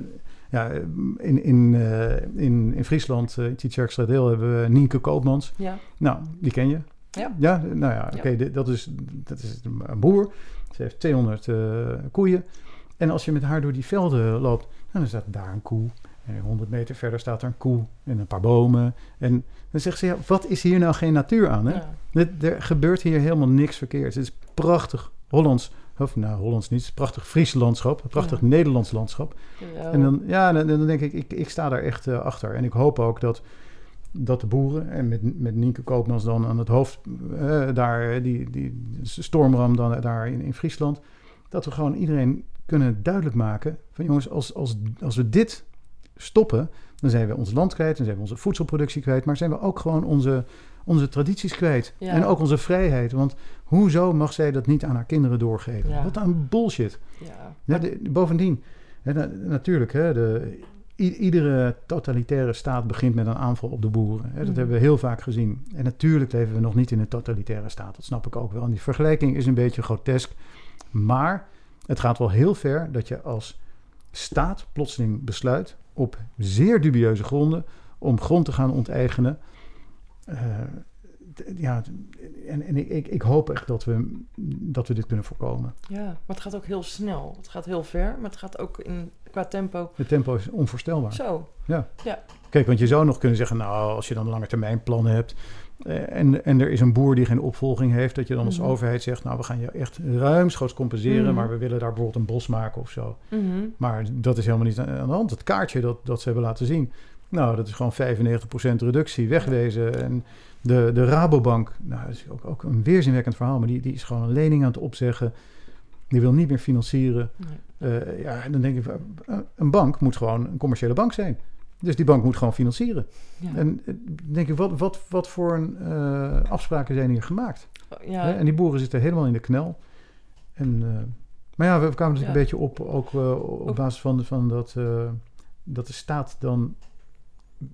ja, in, in, eh, in, in Friesland, uh, Tjitjerkstradeel, hebben we Nienke Koopmans. ja, Nou, die ken je. Ja. Ja, nou ja, oké, dat, is, dat is een boer. Ze heeft 200 eh, koeien. En als je met haar door die velden loopt, nou, dan staat daar een koe En 100 meter verder staat er een koe en een paar bomen. En dan zegt ze, ja, wat is hier nou geen natuur aan? Hè? Ja. Dit- Er gebeurt hier helemaal niks verkeerds. Het is prachtig Hollands, of nou Hollands niet, het is prachtig Fries landschap, een prachtig Ja. Nederlands landschap. Ja, En dan, ja, dan, dan denk ik, ik, ik sta daar echt eh, achter. En ik hoop ook dat, dat de boeren, en met, met Nienke Koopmans dan aan het hoofd, eh, daar, eh, die, die stormram dan daar in, in Friesland, dat we gewoon iedereen kunnen duidelijk maken van jongens, als, als, als we dit stoppen, dan zijn we ons land kwijt, dan zijn we onze voedselproductie kwijt, maar zijn we ook gewoon onze, onze tradities kwijt. Ja. En ook onze vrijheid. Want hoezo mag zij dat niet aan haar kinderen doorgeven? Ja. Wat een bullshit. ja. De- bovendien, hè, na- natuurlijk, hè, de, i- iedere totalitaire staat begint met een aanval op de boeren. Hè, dat Mhm. hebben we heel vaak gezien. En natuurlijk leven we nog niet in een totalitaire staat. Dat snap ik ook wel. En die vergelijking is een beetje grotesk. Maar het gaat wel heel ver dat je als staat plotseling besluit op zeer dubieuze gronden om grond te gaan onteigenen. Eh, ja, en, en ik, ik, hoop echt dat we, dat we dit kunnen voorkomen. ja, maar het gaat ook heel snel. Het gaat heel ver, maar het gaat ook in, qua tempo Het tempo is onvoorstelbaar. zo. Kijk, want je zou nog kunnen zeggen, nou, als je dan lange termijn plannen hebt en, en er is een boer die geen opvolging heeft, dat je dan als Mhm. overheid zegt, nou, we gaan je echt ruimschoots compenseren, Mhm. maar we willen daar bijvoorbeeld een bos maken of zo. Mhm. Maar dat is helemaal niet aan de hand. Het kaartje dat, dat ze hebben laten zien, nou, dat is gewoon 95% reductie, wegwezen. En de, de Rabobank, nou, dat is ook, ook een weerzinwekkend verhaal, maar die, die is gewoon een lening aan het opzeggen. Die wil niet meer financieren. Nee. Eh, ja, en dan denk ik, eh, een bank moet gewoon een commerciële bank zijn. Dus die bank moet gewoon financieren. Ja. En eh, denk ik, wat, wat, wat voor een, eh, afspraken zijn hier gemaakt? ja. Hè? En die boeren zitten helemaal in de knel. En, eh, maar ja, we kwamen natuurlijk Ja. een beetje op, ook op Ook- basis van, van dat, dat de staat dan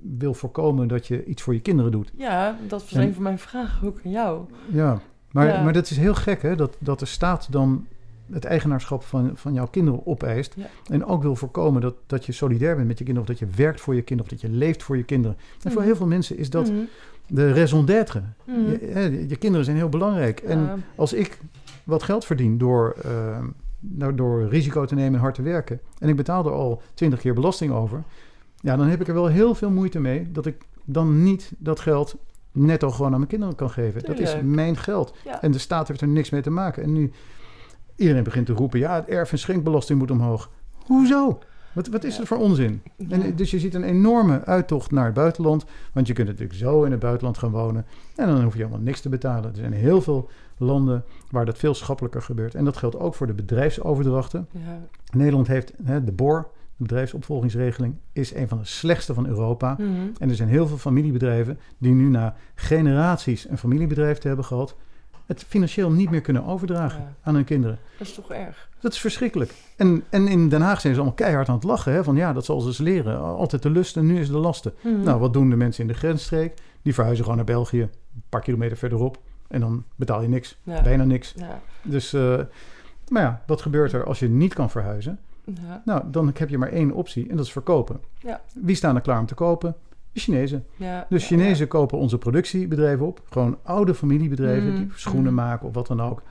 wil voorkomen dat je iets voor je kinderen doet. ja, dat was En- een van mijn vragen ook aan jou. Ja, maar, maar dat is heel gek hè, dat, dat de staat dan het eigenaarschap van, van jouw kinderen opeist. Ja. En ook wil voorkomen dat, dat je solidair bent met je kinderen... of dat je werkt voor je kinderen of dat je leeft voor je kinderen. En voor Mhm. heel veel mensen is dat Mhm. de raison d'être. Mhm. Je, kinderen zijn heel belangrijk. En als ik wat geld verdien door, eh, nou, door risico te nemen en hard te werken... en ik betaal er al twintig keer belasting over... ja, dan heb ik er wel heel veel moeite mee... dat ik dan niet dat geld netto gewoon aan mijn kinderen kan geven. Dat is mijn geld. Ja. En de staat heeft er niks mee te maken. En nu iedereen begint te roepen... ja, het erf- en schenkbelasting moet omhoog. Hoezo? Wat, wat is het voor onzin? En, dus je ziet een enorme uittocht naar het buitenland. Want je kunt natuurlijk zo in het buitenland gaan wonen. En dan hoef je helemaal niks te betalen. Er zijn heel veel landen waar dat veel schappelijker gebeurt. En dat geldt ook voor de bedrijfsoverdrachten. Ja. Nederland heeft hè, de BOR, de bedrijfsopvolgingsregeling, is een van de slechtste van Europa. Mhm. En er zijn heel veel familiebedrijven die nu na generaties een familiebedrijf te hebben gehad, het financieel niet meer kunnen overdragen Ja. aan hun kinderen. Dat is toch erg. Dat is verschrikkelijk. En, en in Den Haag zijn ze allemaal keihard aan het lachen. Hè? Van ja, dat zal ze eens leren. Altijd de lust en nu is de lasten. Mhm. Nou, wat doen de mensen in de grensstreek? Die verhuizen gewoon naar België, een paar kilometer verderop. En dan betaal je niks, Ja. bijna niks. Ja. Dus, eh, maar ja, wat gebeurt er als je niet kan verhuizen? Ja. Nou, dan heb je maar één optie en dat is verkopen. Ja. Wie staan er klaar om te kopen? De Chinezen. Ja. Dus Ja, Chinezen kopen onze productiebedrijven op. Gewoon oude familiebedrijven Mm, die schoenen mm. maken of wat dan ook.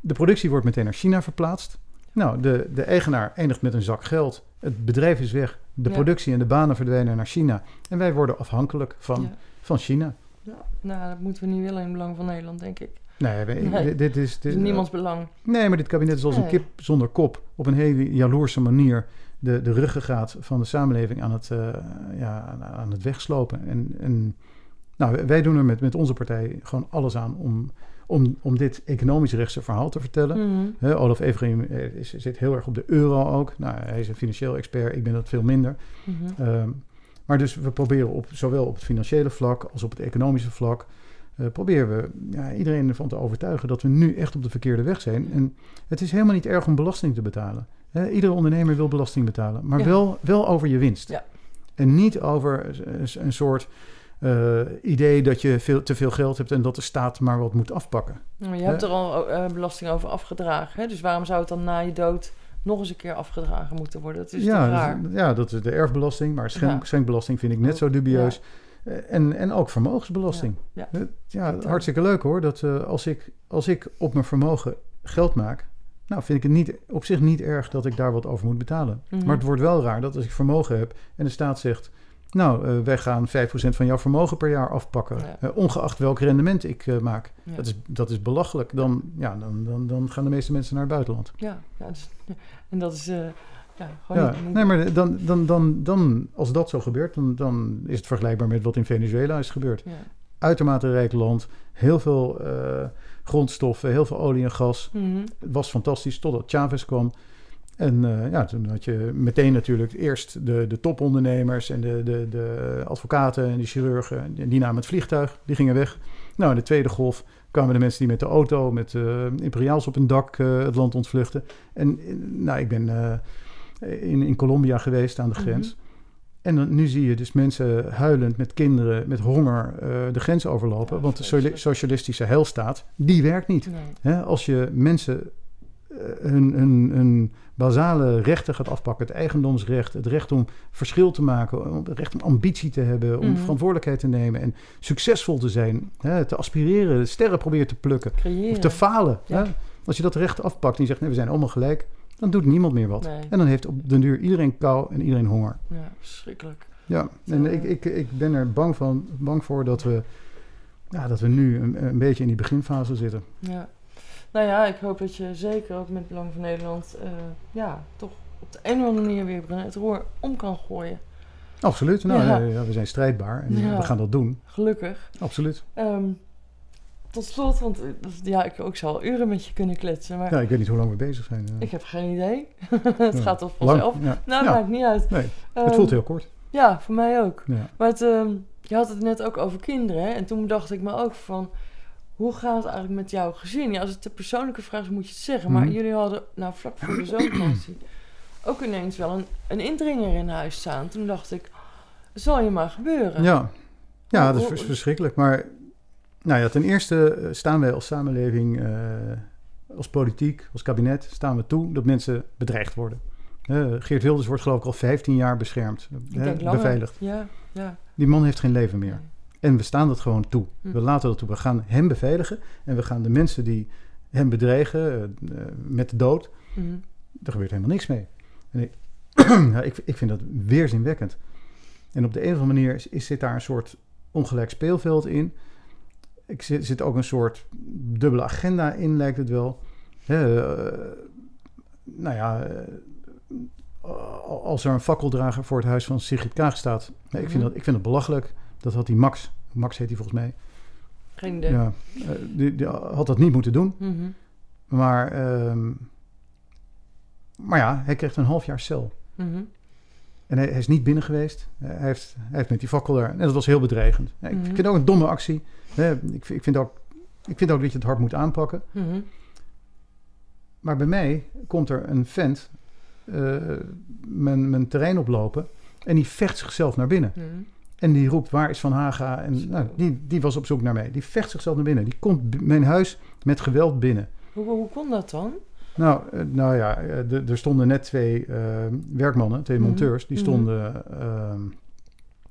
De productie wordt meteen naar China verplaatst. Nou, de, de eigenaar eindigt met een zak geld. Het bedrijf is weg. De Ja. productie en de banen verdwijnen naar China. En wij worden afhankelijk van, van China. Ja. Nou, dat moeten we niet willen in het belang van Nederland, denk ik. Nee. Dit, is... Dit, is niemands belang. Nee, maar dit kabinet is als een kip zonder kop. Op een hele jaloerse manier de, de ruggengraat van de samenleving aan het, eh, ja, aan- het wegslopen. En, en nou, wij doen er met, met onze partij gewoon alles aan om, om, om dit economisch rechtse verhaal te vertellen. Mhm. Olaf Everim eh, zit heel erg op de euro ook. Nou, hij is een financieel expert, ik ben dat veel minder. Mhm. Ehm, maar dus we proberen op, zowel op het financiële vlak als op het economische vlak... eh, proberen we ja, iedereen ervan te overtuigen dat we nu echt op de verkeerde weg zijn. En het is helemaal niet erg om belasting te betalen. Iedere ondernemer wil belasting betalen, maar Ja. wel, wel over je winst. Ja. En niet over een- soort eh, idee dat je veel, te veel geld hebt en dat de staat maar wat moet afpakken. Maar je hebt er al eh, belasting over afgedragen. Hè? Dus waarom zou het dan na je dood nog eens een keer afgedragen moeten worden? Dat is ja, raar? dat- ja, dat is de erfbelasting, maar schenk, Ja. schenkbelasting vind ik net zo dubieus. Eh, En, en ook vermogensbelasting. Ja, Ja, hartstikke leuk hoor. Dat als, ik, als ik op mijn vermogen geld maak, Nou, vind ik het niet, op zich niet erg dat ik daar wat over moet betalen. Mhm. Maar het wordt wel raar dat als ik vermogen heb en de staat zegt... nou, eh, wij gaan 5% van jouw vermogen per jaar afpakken... Ja. eh, ongeacht welk rendement ik eh, maak. Ja. Dat, is, dat is belachelijk. Dan, ja, dan, dan, dan gaan de meeste mensen naar het buitenland. Ja, ja, dus, en dat is, ja, gewoon Ja, nee, maar dan, dan, dan, dan, als dat zo gebeurt... Dan, dan is het vergelijkbaar met wat in Venezuela is gebeurd. ja. Uitermate rijk land, heel veel grondstoffen, heel veel olie en gas... Mhm. Het was fantastisch totdat Chavez kwam. En eh, ja, toen had je meteen natuurlijk eerst de, de topondernemers en de, de, de advocaten en de chirurgen. En die namen het vliegtuig, die gingen weg. Nou, in de tweede golf kwamen de mensen die met de auto, met eh, imperiaals op hun dak eh, het land ontvluchten. En nou, ik ben in, in Colombia geweest aan de grens. En dan, nu zie je dus mensen huilend met kinderen, met honger eh, de grens overlopen. Ja, want de socialistische heilstaat, die werkt niet. Nee. Als je mensen eh, hun, hun, hun basale rechten gaat afpakken, het eigendomsrecht, het recht om verschil te maken, het recht om ambitie te hebben, om Mhm. verantwoordelijkheid te nemen en succesvol te zijn, hè, te aspireren, sterren proberen te plukken, Creëren. of te falen. Ja. Als je dat recht afpakt en je zegt, nee, we zijn allemaal gelijk, dan doet niemand meer wat. Nee. En dan heeft op den duur iedereen kou en iedereen honger. Ja, verschrikkelijk. Ja, en ik, ik, ik ben er bang, van, bang voor dat we, ja, dat we nu een, een beetje in die beginfase zitten. Ja. Nou ja, ik hoop dat je zeker ook met Belang van Nederland... eh, ja, toch op de een of andere manier weer het roer om kan gooien. Absoluut. Nou, Ja. ja. ja, we zijn strijdbaar en Ja. we gaan dat doen. Gelukkig. Absoluut. Ehm, tot slot, want eh, ja, ik ook zal uren met je kunnen kletsen, maar Ja, ik weet niet hoe lang we bezig zijn. eh. ik heb geen idee. het Ja. gaat toch vanzelf? Ja. Nou, Ja. maakt niet uit. Nee, het Ehm, voelt heel kort. Ja, voor mij ook. Maar het, ehm, je had het net ook over kinderen. Hè? En toen dacht ik me ook van... Hoe gaat het eigenlijk met jouw gezin? Ja, als het een persoonlijke vraag is, moet je het zeggen. Maar Mhm. jullie hadden, nou vlak voor de zomervakantie... ook ineens wel een, een indringer in huis staan. Toen dacht ik, zal je maar gebeuren. Ja, ja dat is verschrikkelijk. Maar nou ja, ten eerste eh, staan wij als samenleving, eh, als politiek, als kabinet, staan we toe dat mensen bedreigd worden. Geert Wilders wordt geloof ik al 15 jaar beschermd, ik denk langer. beveiligd. Ja, ja. Die man heeft geen leven meer. En we staan dat gewoon toe. Hm. We laten dat toe. We gaan hem beveiligen en we gaan de mensen die hem bedreigen eh, met de dood, Mhm. er gebeurt helemaal niks mee. En ik, ja, ik, ik vind dat weerzinwekkend. En op de een of andere manier is, is, zit daar een soort ongelijk speelveld in. Ik zit, zit ook een soort dubbele agenda in, lijkt het wel. Hè, eh, nou ja, eh, als er een fakkeldrager voor het huis van Sigrid Kaag staat. nee, ik, vind Mhm. dat, ik vind het belachelijk. Dat had die Max, Max heet hij volgens mij. Geen idee. Ja, eh, die, die had dat niet moeten doen. Mhm. Maar, ehm, maar ja, hij kreeg een half jaar cel. Mhm. En hij, hij is niet binnen geweest. Eh, Hij heeft, hij heeft met die fakkel daar. En dat was heel bedreigend. Ik Mhm. vind het ook een domme actie. Ik, vind- ik, vind ook, ik vind ook dat je het hard moet aanpakken. Mhm. Maar bij mij komt er een vent eh, mijn, mijn terrein oplopen. En die vecht zichzelf naar binnen. Mhm. En die roept, waar is Van Haga? En nou, die, die was op zoek naar mij. Die vecht zichzelf naar binnen. Die komt mijn huis met geweld binnen. Hoe, hoe kon dat dan? Nou, eh, nou ja, eh, er stonden net twee eh, werkmannen, twee Mhm. monteurs, die Mhm. stonden ehm,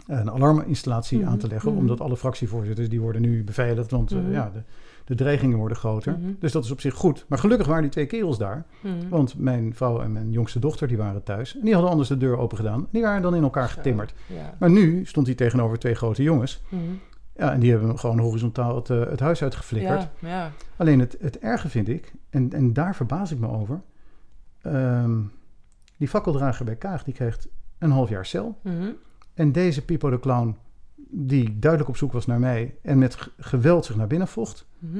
een alarminstallatie Mhm. aan te leggen, omdat alle fractievoorzitters die worden nu beveiligd, want eh, ja, de, de dreigingen worden groter. Dus dat is op zich goed. Maar gelukkig waren die twee kerels daar, want mijn vrouw en mijn jongste dochter die waren thuis en die hadden anders de deur open gedaan. Die waren dan in elkaar getimmerd. Maar nu stond hij tegenover twee grote jongens. Ja, en die hebben hem gewoon horizontaal het, eh, het huis uitgeflikkerd. Ja, ja. Alleen het, het erge vind ik, en, en daar verbaas ik me over. ehm, die fakkeldrager bij Kaag, die kreeg een half jaar cel. Mhm. En deze Pipo de Clown, die duidelijk op zoek was naar mij en met geweld zich naar binnen vocht, Mhm.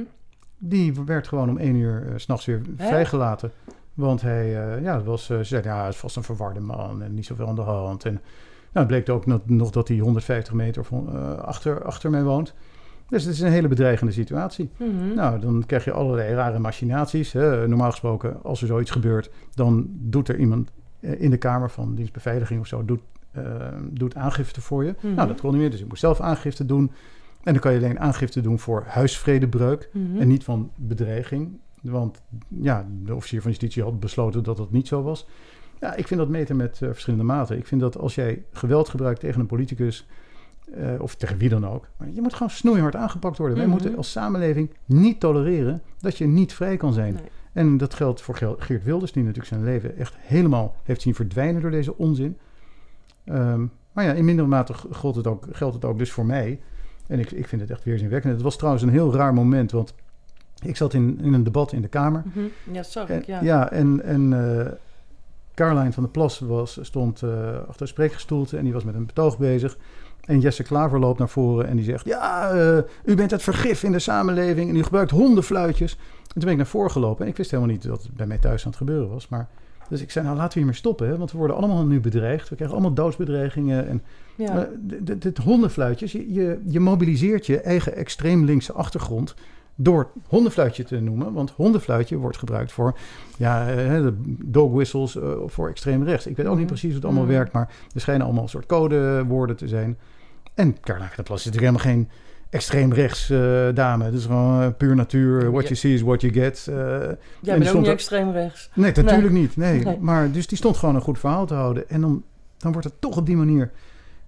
die werd gewoon om één uur s s'nachts weer Hè? vrijgelaten. Want hij, eh, ja, was, eh, ze zeiden, ja, hij is vast een verwarde man en niet zoveel aan de hand. En nou, het bleek ook nog, nog dat hij 150 meter van, eh, achter, achter mij woont. Dus het is een hele bedreigende situatie. Mhm. Nou, dan krijg je allerlei rare machinaties. Hè. Normaal gesproken, als er zoiets gebeurt, dan doet er iemand eh, in de Kamer van dienstbeveiliging of zo, doet, eh, doet aangifte voor je. Mhm. Nou, dat kon niet meer, dus ik moest zelf aangifte doen. En dan kan je alleen aangifte doen voor huisvredebreuk Mhm. en niet van bedreiging. Want ja, de officier van justitie had besloten dat dat niet zo was. Ja, ik vind dat meten met eh, verschillende maten. Ik vind dat als jij geweld gebruikt tegen een politicus, eh, of tegen wie dan ook, maar je moet gewoon snoeihard aangepakt worden. Mhm. Wij moeten als samenleving niet tolereren dat je niet vrij kan zijn. Nee. En dat geldt voor Geert Wilders, die natuurlijk zijn leven echt helemaal heeft zien verdwijnen door deze onzin. Ehm, maar ja, in mindere mate geldt het ook, geldt het ook dus voor mij. En ik, ik vind het echt weerzinwekkend. Het was trouwens een heel raar moment, want ik zat in, in een debat in de Kamer. Mhm. Ja, En, ik, ja. ja. en, en eh, Caroline van der Plas was, stond eh, achter een spreekgestoelte en die was met een betoog bezig. En Jesse Klaver loopt naar voren en die zegt: Ja, eh, u bent het vergif in de samenleving en u gebruikt hondenfluitjes. En toen ben ik naar voren gelopen en ik wist helemaal niet dat het bij mij thuis aan het gebeuren was. Maar, dus ik zei: Nou, laten we hiermee stoppen, hè, want we worden allemaal nu bedreigd. We krijgen allemaal doodsbedreigingen. En, ja. dit hondenfluitjes, je, je, je mobiliseert je eigen extreem linkse achtergrond door hondenfluitje te noemen. Want hondenfluitje wordt gebruikt voor ja, eh, de dog whistles eh, voor extreem rechts. Ik weet ook niet Mhm. precies hoe het allemaal Mhm. werkt, maar er schijnen allemaal een soort codewoorden te zijn. En Caroline van der Plas is natuurlijk helemaal geen extreem rechts eh, dame. Het is gewoon puur natuur. What Ja. you see is what you get. Eh, Jij bent ook niet er- extreem rechts. Nee, natuurlijk niet. Nee. Nee. Maar dus die stond gewoon een goed verhaal te houden. En dan, dan wordt het toch op die manier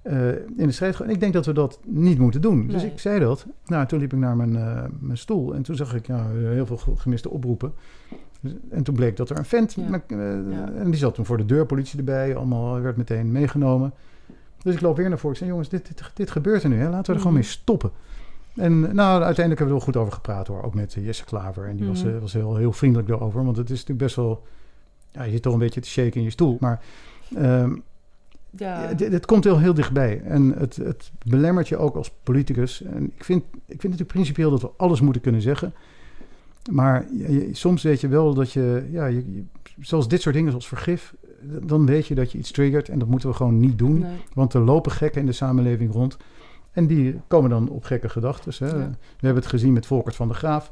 eh, in de strijd gaan. En ik denk dat we dat niet moeten doen. Dus ik zei dat. Nou, toen liep ik naar mijn, eh, mijn stoel. En toen zag ik ja, heel veel ge- gemiste oproepen. Dus- En toen bleek dat er een vent... Ja. eh, Ja. En die zat toen voor de deur, politie erbij. Allemaal werd meteen meegenomen. Dus ik loop weer naar voren. Ik zei, jongens, dit, dit, dit gebeurt er nu. Hè? Laten we er gewoon Mhm. mee stoppen. En nou, uiteindelijk hebben we er wel goed over gepraat hoor. Ook met Jesse Klaver. En die was, eh, was heel, heel vriendelijk daarover. Want het is natuurlijk best wel... Ja, je zit toch een beetje te shaken in je stoel. Maar ehm, Ja, dit, dit komt heel, heel dichtbij. En het, het belemmert je ook als politicus. En ik vind, ik vind natuurlijk principieel dat we alles moeten kunnen zeggen. Maar je- soms weet je wel dat je, ja, je, zoals dit soort dingen zoals vergif, dan weet je dat je iets triggert en dat moeten we gewoon niet doen. nee. Want er lopen gekken in de samenleving rond. En die komen dan op gekke gedachten. Ja. We hebben het gezien met Volkert van der Graaf.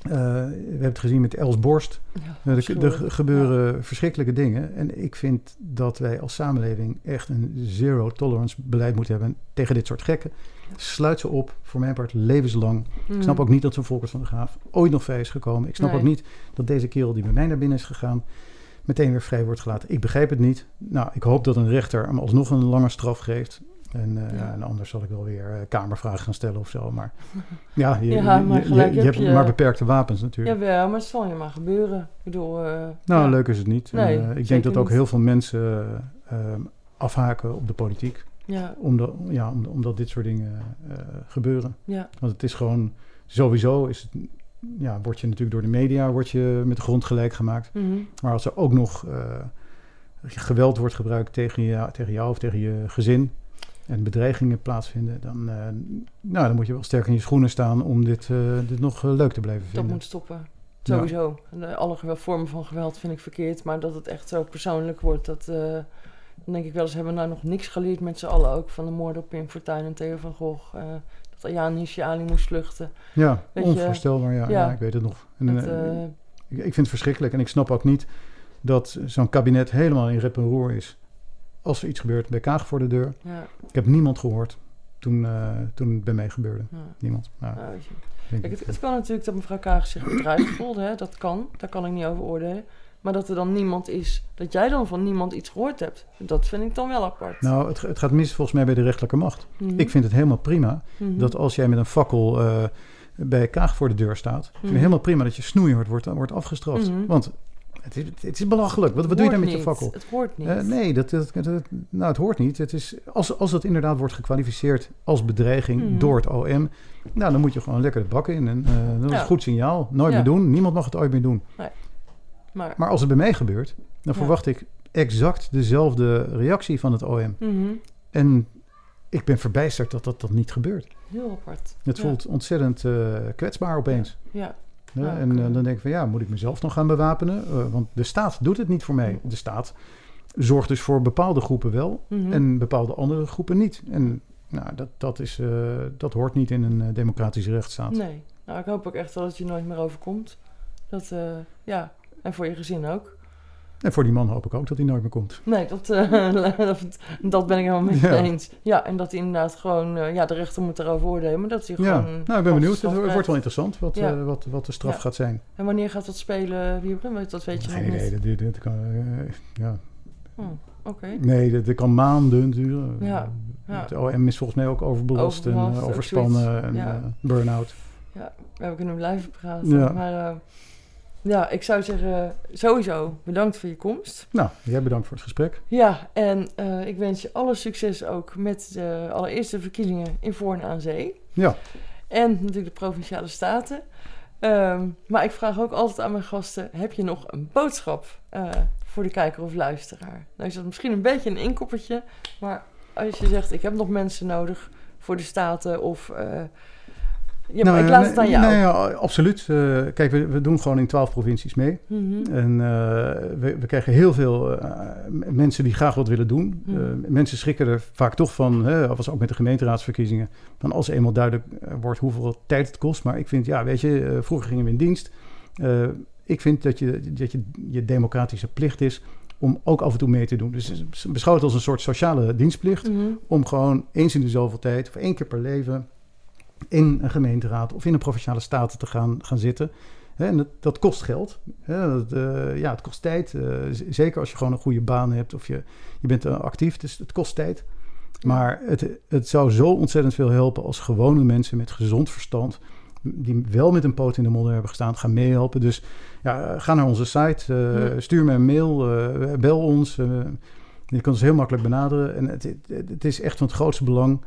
Eh, we hebben het gezien met Els Borst. Ja, Eh, Er, er gebeuren verschrikkelijke dingen. En ik vind dat wij als samenleving echt een zero tolerance beleid moeten hebben tegen dit soort gekken. Sluit ze op, voor mijn part levenslang. Ik snap ook niet dat zo'n Volkert van der Graaf ooit nog vrij is gekomen. Ik snap Nee. ook niet dat deze kerel die bij mij naar binnen is gegaan, meteen weer vrij wordt gelaten. Ik begrijp het niet. Nou, ik hoop dat een rechter hem alsnog een lange straf geeft. En, eh, Ja. en anders zal ik wel weer eh, kamervragen gaan stellen of zo. Maar ja, je, Ja, je- maar je- gelijk je, heb hebt maar beperkte wapens natuurlijk. Jawel, maar het zal je maar gebeuren. Ik bedoel... eh, Nou, leuk is het niet. Nee, ik denk dat ook niet. heel veel mensen afhaken op de politiek. Ja, Omdat, ja, om- omdat dit soort dingen gebeuren. ja, Want het is gewoon, sowieso is het, ja, word je natuurlijk door de media word je met de grond gelijk gemaakt. mhm. Maar als er ook nog geweld wordt gebruikt tegen, je, tegen jou of tegen je gezin en bedreigingen plaatsvinden, dan, eh, nou, dan moet je wel sterk in je schoenen staan om dit, eh, dit nog eh, leuk te blijven dat vinden. moet stoppen. Sowieso. Eh, Alle vormen van geweld vind ik verkeerd. Maar dat het echt zo persoonlijk wordt, dat... dan denk ik wel eens, hebben we nou nog niks geleerd met z'n allen ook... van de moorden op Pim Fortuyn en Theo van Gogh. dat Ayaan Hirsi Ali moest vluchten. Ja, Weet je, onvoorstelbaar. Ja, ja. ja. ik weet het nog. En, Dat, Ik, ik vind het verschrikkelijk en ik snap ook niet dat zo'n kabinet helemaal in rep en roer is. Als er iets gebeurt bij Kaag voor de deur. ja, Ik heb niemand gehoord toen, eh, toen het bij mij gebeurde. ja. Niemand. Nou, Kijk, niet. het, het kan natuurlijk dat mevrouw Kaag zich bedreigd voelde. Hè? Dat kan. Daar kan ik niet over oordelen. Maar dat er dan niemand is... dat jij dan van niemand iets gehoord hebt... dat vind ik dan wel apart. nou het, het gaat mis volgens mij bij de rechterlijke macht. Mhm. Ik vind het helemaal prima Mhm. dat als jij met een fakkel eh, bij Kaag voor de deur staat. Vind Mhm. helemaal prima dat je snoeihard wordt, wordt afgestraft. Want het is, het is belachelijk. Wat, Het wat doe je daar met je niet. fakkel? Het hoort niet. Eh, nee, dat, dat, dat- nou, het hoort niet. Het is, als, als dat inderdaad wordt gekwalificeerd als bedreiging Mhm. door het OM, nou, dan moet je gewoon lekker de bak in. En, eh, dat is Ja. een goed signaal. Nooit Ja. meer doen. Niemand mag het ooit meer doen. maar, Maar als het bij mij gebeurt, dan Ja. verwacht ik exact dezelfde reactie van het OM. Mhm. En ik ben verbijsterd dat dat, dat niet gebeurt. heel apart. Het voelt ontzettend eh, kwetsbaar opeens. Ja, Hè? En eh, dan denk ik van ja, moet ik mezelf nog gaan bewapenen? Eh, want de staat doet het niet voor mij. De staat zorgt dus voor bepaalde groepen wel Mhm. en bepaalde andere groepen niet. En nou, dat, dat, is, eh, dat hoort niet in een democratische rechtsstaat. Nee. Nou, ik hoop ook echt wel dat het je nooit meer overkomt. Dat, ja. En voor je gezin ook. En voor die man hoop ik ook dat hij nooit meer komt. Nee, dat, eh, dat, dat ben ik helemaal met je Ja. eens. Ja, en dat hij inderdaad gewoon... eh, ja, de rechter moet erover oordelen, maar dat hij Ja, gewoon... nou, ik ben benieuwd. Het wordt wel interessant wat, Ja. eh, wat, wat de straf gaat zijn. En wanneer gaat dat spelen, Wiebren? Dat weet je Geen nog idee. niet. Dit, dit, dit kan, ja. Oké. Nee, dit kan maanden duren. Ja, ja. Het OM is volgens mij ook overbelast, en Overbelast, overspannen en Ja. burn-out. Ja, we kunnen blijven praten. Ja. Maar Ja, ik zou zeggen, sowieso bedankt voor je komst. Nou, jij bedankt voor het gesprek. Ja, en uh, ik wens je alle succes ook met de allereerste verkiezingen in Voorn aan Zee. Ja. En natuurlijk de Provinciale Staten. Um, maar ik vraag ook altijd aan mijn gasten, heb je nog een boodschap uh, voor de kijker of luisteraar? Nou is dat misschien een beetje een inkoppertje, maar als je zegt, ik heb nog mensen nodig voor de Staten of... Uh, ja, nou, maar ik laat het aan jou. Nee, absoluut. Uh, kijk, we, we, doen gewoon in twaalf provincies mee. Mm -hmm. En uh, we, we, krijgen heel veel uh, mensen die graag wat willen doen. Mm -hmm. mensen schrikken er vaak toch van, hè, was ook met de gemeenteraadsverkiezingen, van als eenmaal duidelijk wordt hoeveel tijd het kost. Maar ik vind, ja, weet je, vroeger gingen we in dienst. ik vind dat je, dat je je democratische plicht is om ook af en toe mee te doen. Dus beschouw het als een soort sociale dienstplicht. Mm -hmm. Om gewoon eens in de zoveel tijd, of één keer per leven in een gemeenteraad of in een provinciale staten te gaan, gaan zitten. En dat, dat kost geld. Dat, uh, ja, het kost tijd. Uh, zeker als je gewoon een goede baan hebt of je, je bent uh, actief. Dus het kost tijd. Maar het, het zou zo ontzettend veel helpen als gewone mensen met gezond verstand. die wel met een poot in de modder hebben gestaan, gaan meehelpen. Dus ja, ga naar onze site, ja. stuur me een mail, bel ons. je kan ons heel makkelijk benaderen. En het, het, het is echt van het grootste belang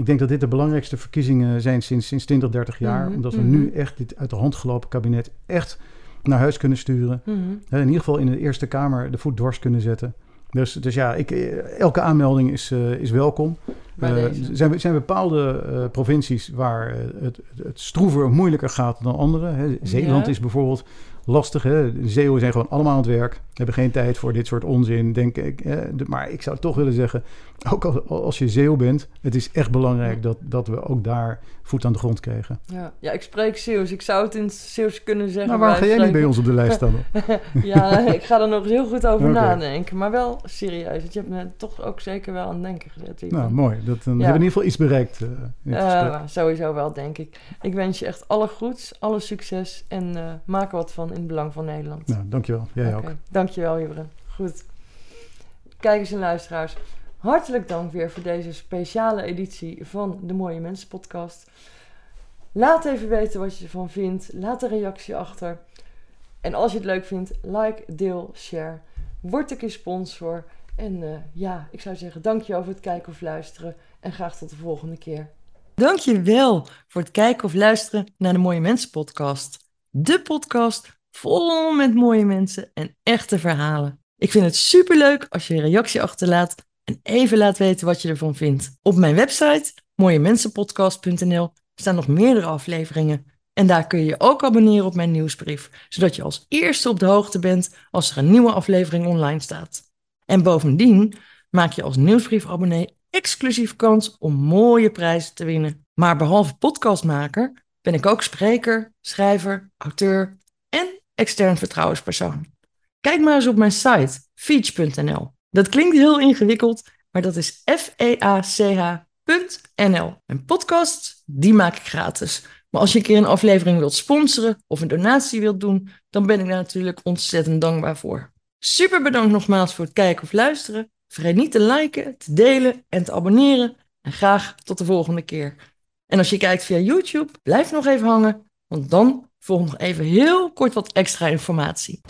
ik denk dat dit de belangrijkste verkiezingen zijn sinds, sinds 20, 30 jaar. Mm -hmm. Omdat we mm -hmm. nu echt dit uit de hand gelopen kabinet echt naar huis kunnen sturen. Mm -hmm. In ieder geval in de Eerste Kamer de voet dwars kunnen zetten. Dus, dus ja, ik, elke aanmelding is, uh, is welkom. Uh, er zijn, zijn bepaalde uh, provincies waar het, het stroever moeilijker gaat dan andere. Hè. Zeeland ja. is bijvoorbeeld lastig. Hè? De Zeeuwen zijn gewoon allemaal aan het werk. Hebben geen tijd voor dit soort onzin, denk ik. Maar ik zou toch willen zeggen, ook als, als je Zeeuw bent, het is echt belangrijk dat, dat we ook daar voet aan de grond kregen. Ja, ja ik spreek Zeeuws. Ik zou het in Zeeuws kunnen zeggen. Maar waar ga jij niet bij ons op de lijst staan? ja, ik ga er nog eens heel goed over okay. nadenken. Maar wel serieus. Want je hebt me toch ook zeker wel aan het denken gezet. Nou, mooi. Dat, dan ja. hebben we in ieder geval iets bereikt. Uh, uh, sowieso wel, denk ik. Ik wens je echt alle goeds, alle succes en uh, maak er wat van in het belang van Nederland. Nou, dankjewel. Jij okay. ook. Dankjewel, Jurgen. Goed. Kijkers en luisteraars, hartelijk dank weer voor deze speciale editie van de Mooie Mensen podcast. Laat even weten wat je ervan vindt. Laat een reactie achter. En als je het leuk vindt, like, deel, share. Word een keer sponsor. En uh, ja, ik zou zeggen dankjewel voor het kijken of luisteren. En graag tot de volgende keer. Dankjewel voor het kijken of luisteren naar de Mooie Mensen podcast. De podcast vol met mooie mensen en echte verhalen. Ik vind het superleuk als je een reactie achterlaat en even laat weten wat je ervan vindt. Op mijn website mooiemensenpodcast.nl staan nog meerdere afleveringen. En daar kun je je ook abonneren op mijn nieuwsbrief, zodat je als eerste op de hoogte bent als er een nieuwe aflevering online staat. En bovendien maak je als nieuwsbriefabonnee exclusief kans om mooie prijzen te winnen. Maar behalve podcastmaker ben ik ook spreker, schrijver, auteur extern vertrouwenspersoon. Kijk maar eens op mijn site feach.nl. Dat klinkt heel ingewikkeld, maar dat is F-E-A-C-H.nl. En podcasts, die maak ik gratis. Maar als je een keer een aflevering wilt sponsoren of een donatie wilt doen, dan ben ik daar natuurlijk ontzettend dankbaar voor. Super bedankt nogmaals voor het kijken of luisteren. Vergeet niet te liken, te delen en te abonneren. En graag tot de volgende keer. En als je kijkt via YouTube, blijf nog even hangen, want dan volgt nog even heel kort wat extra informatie.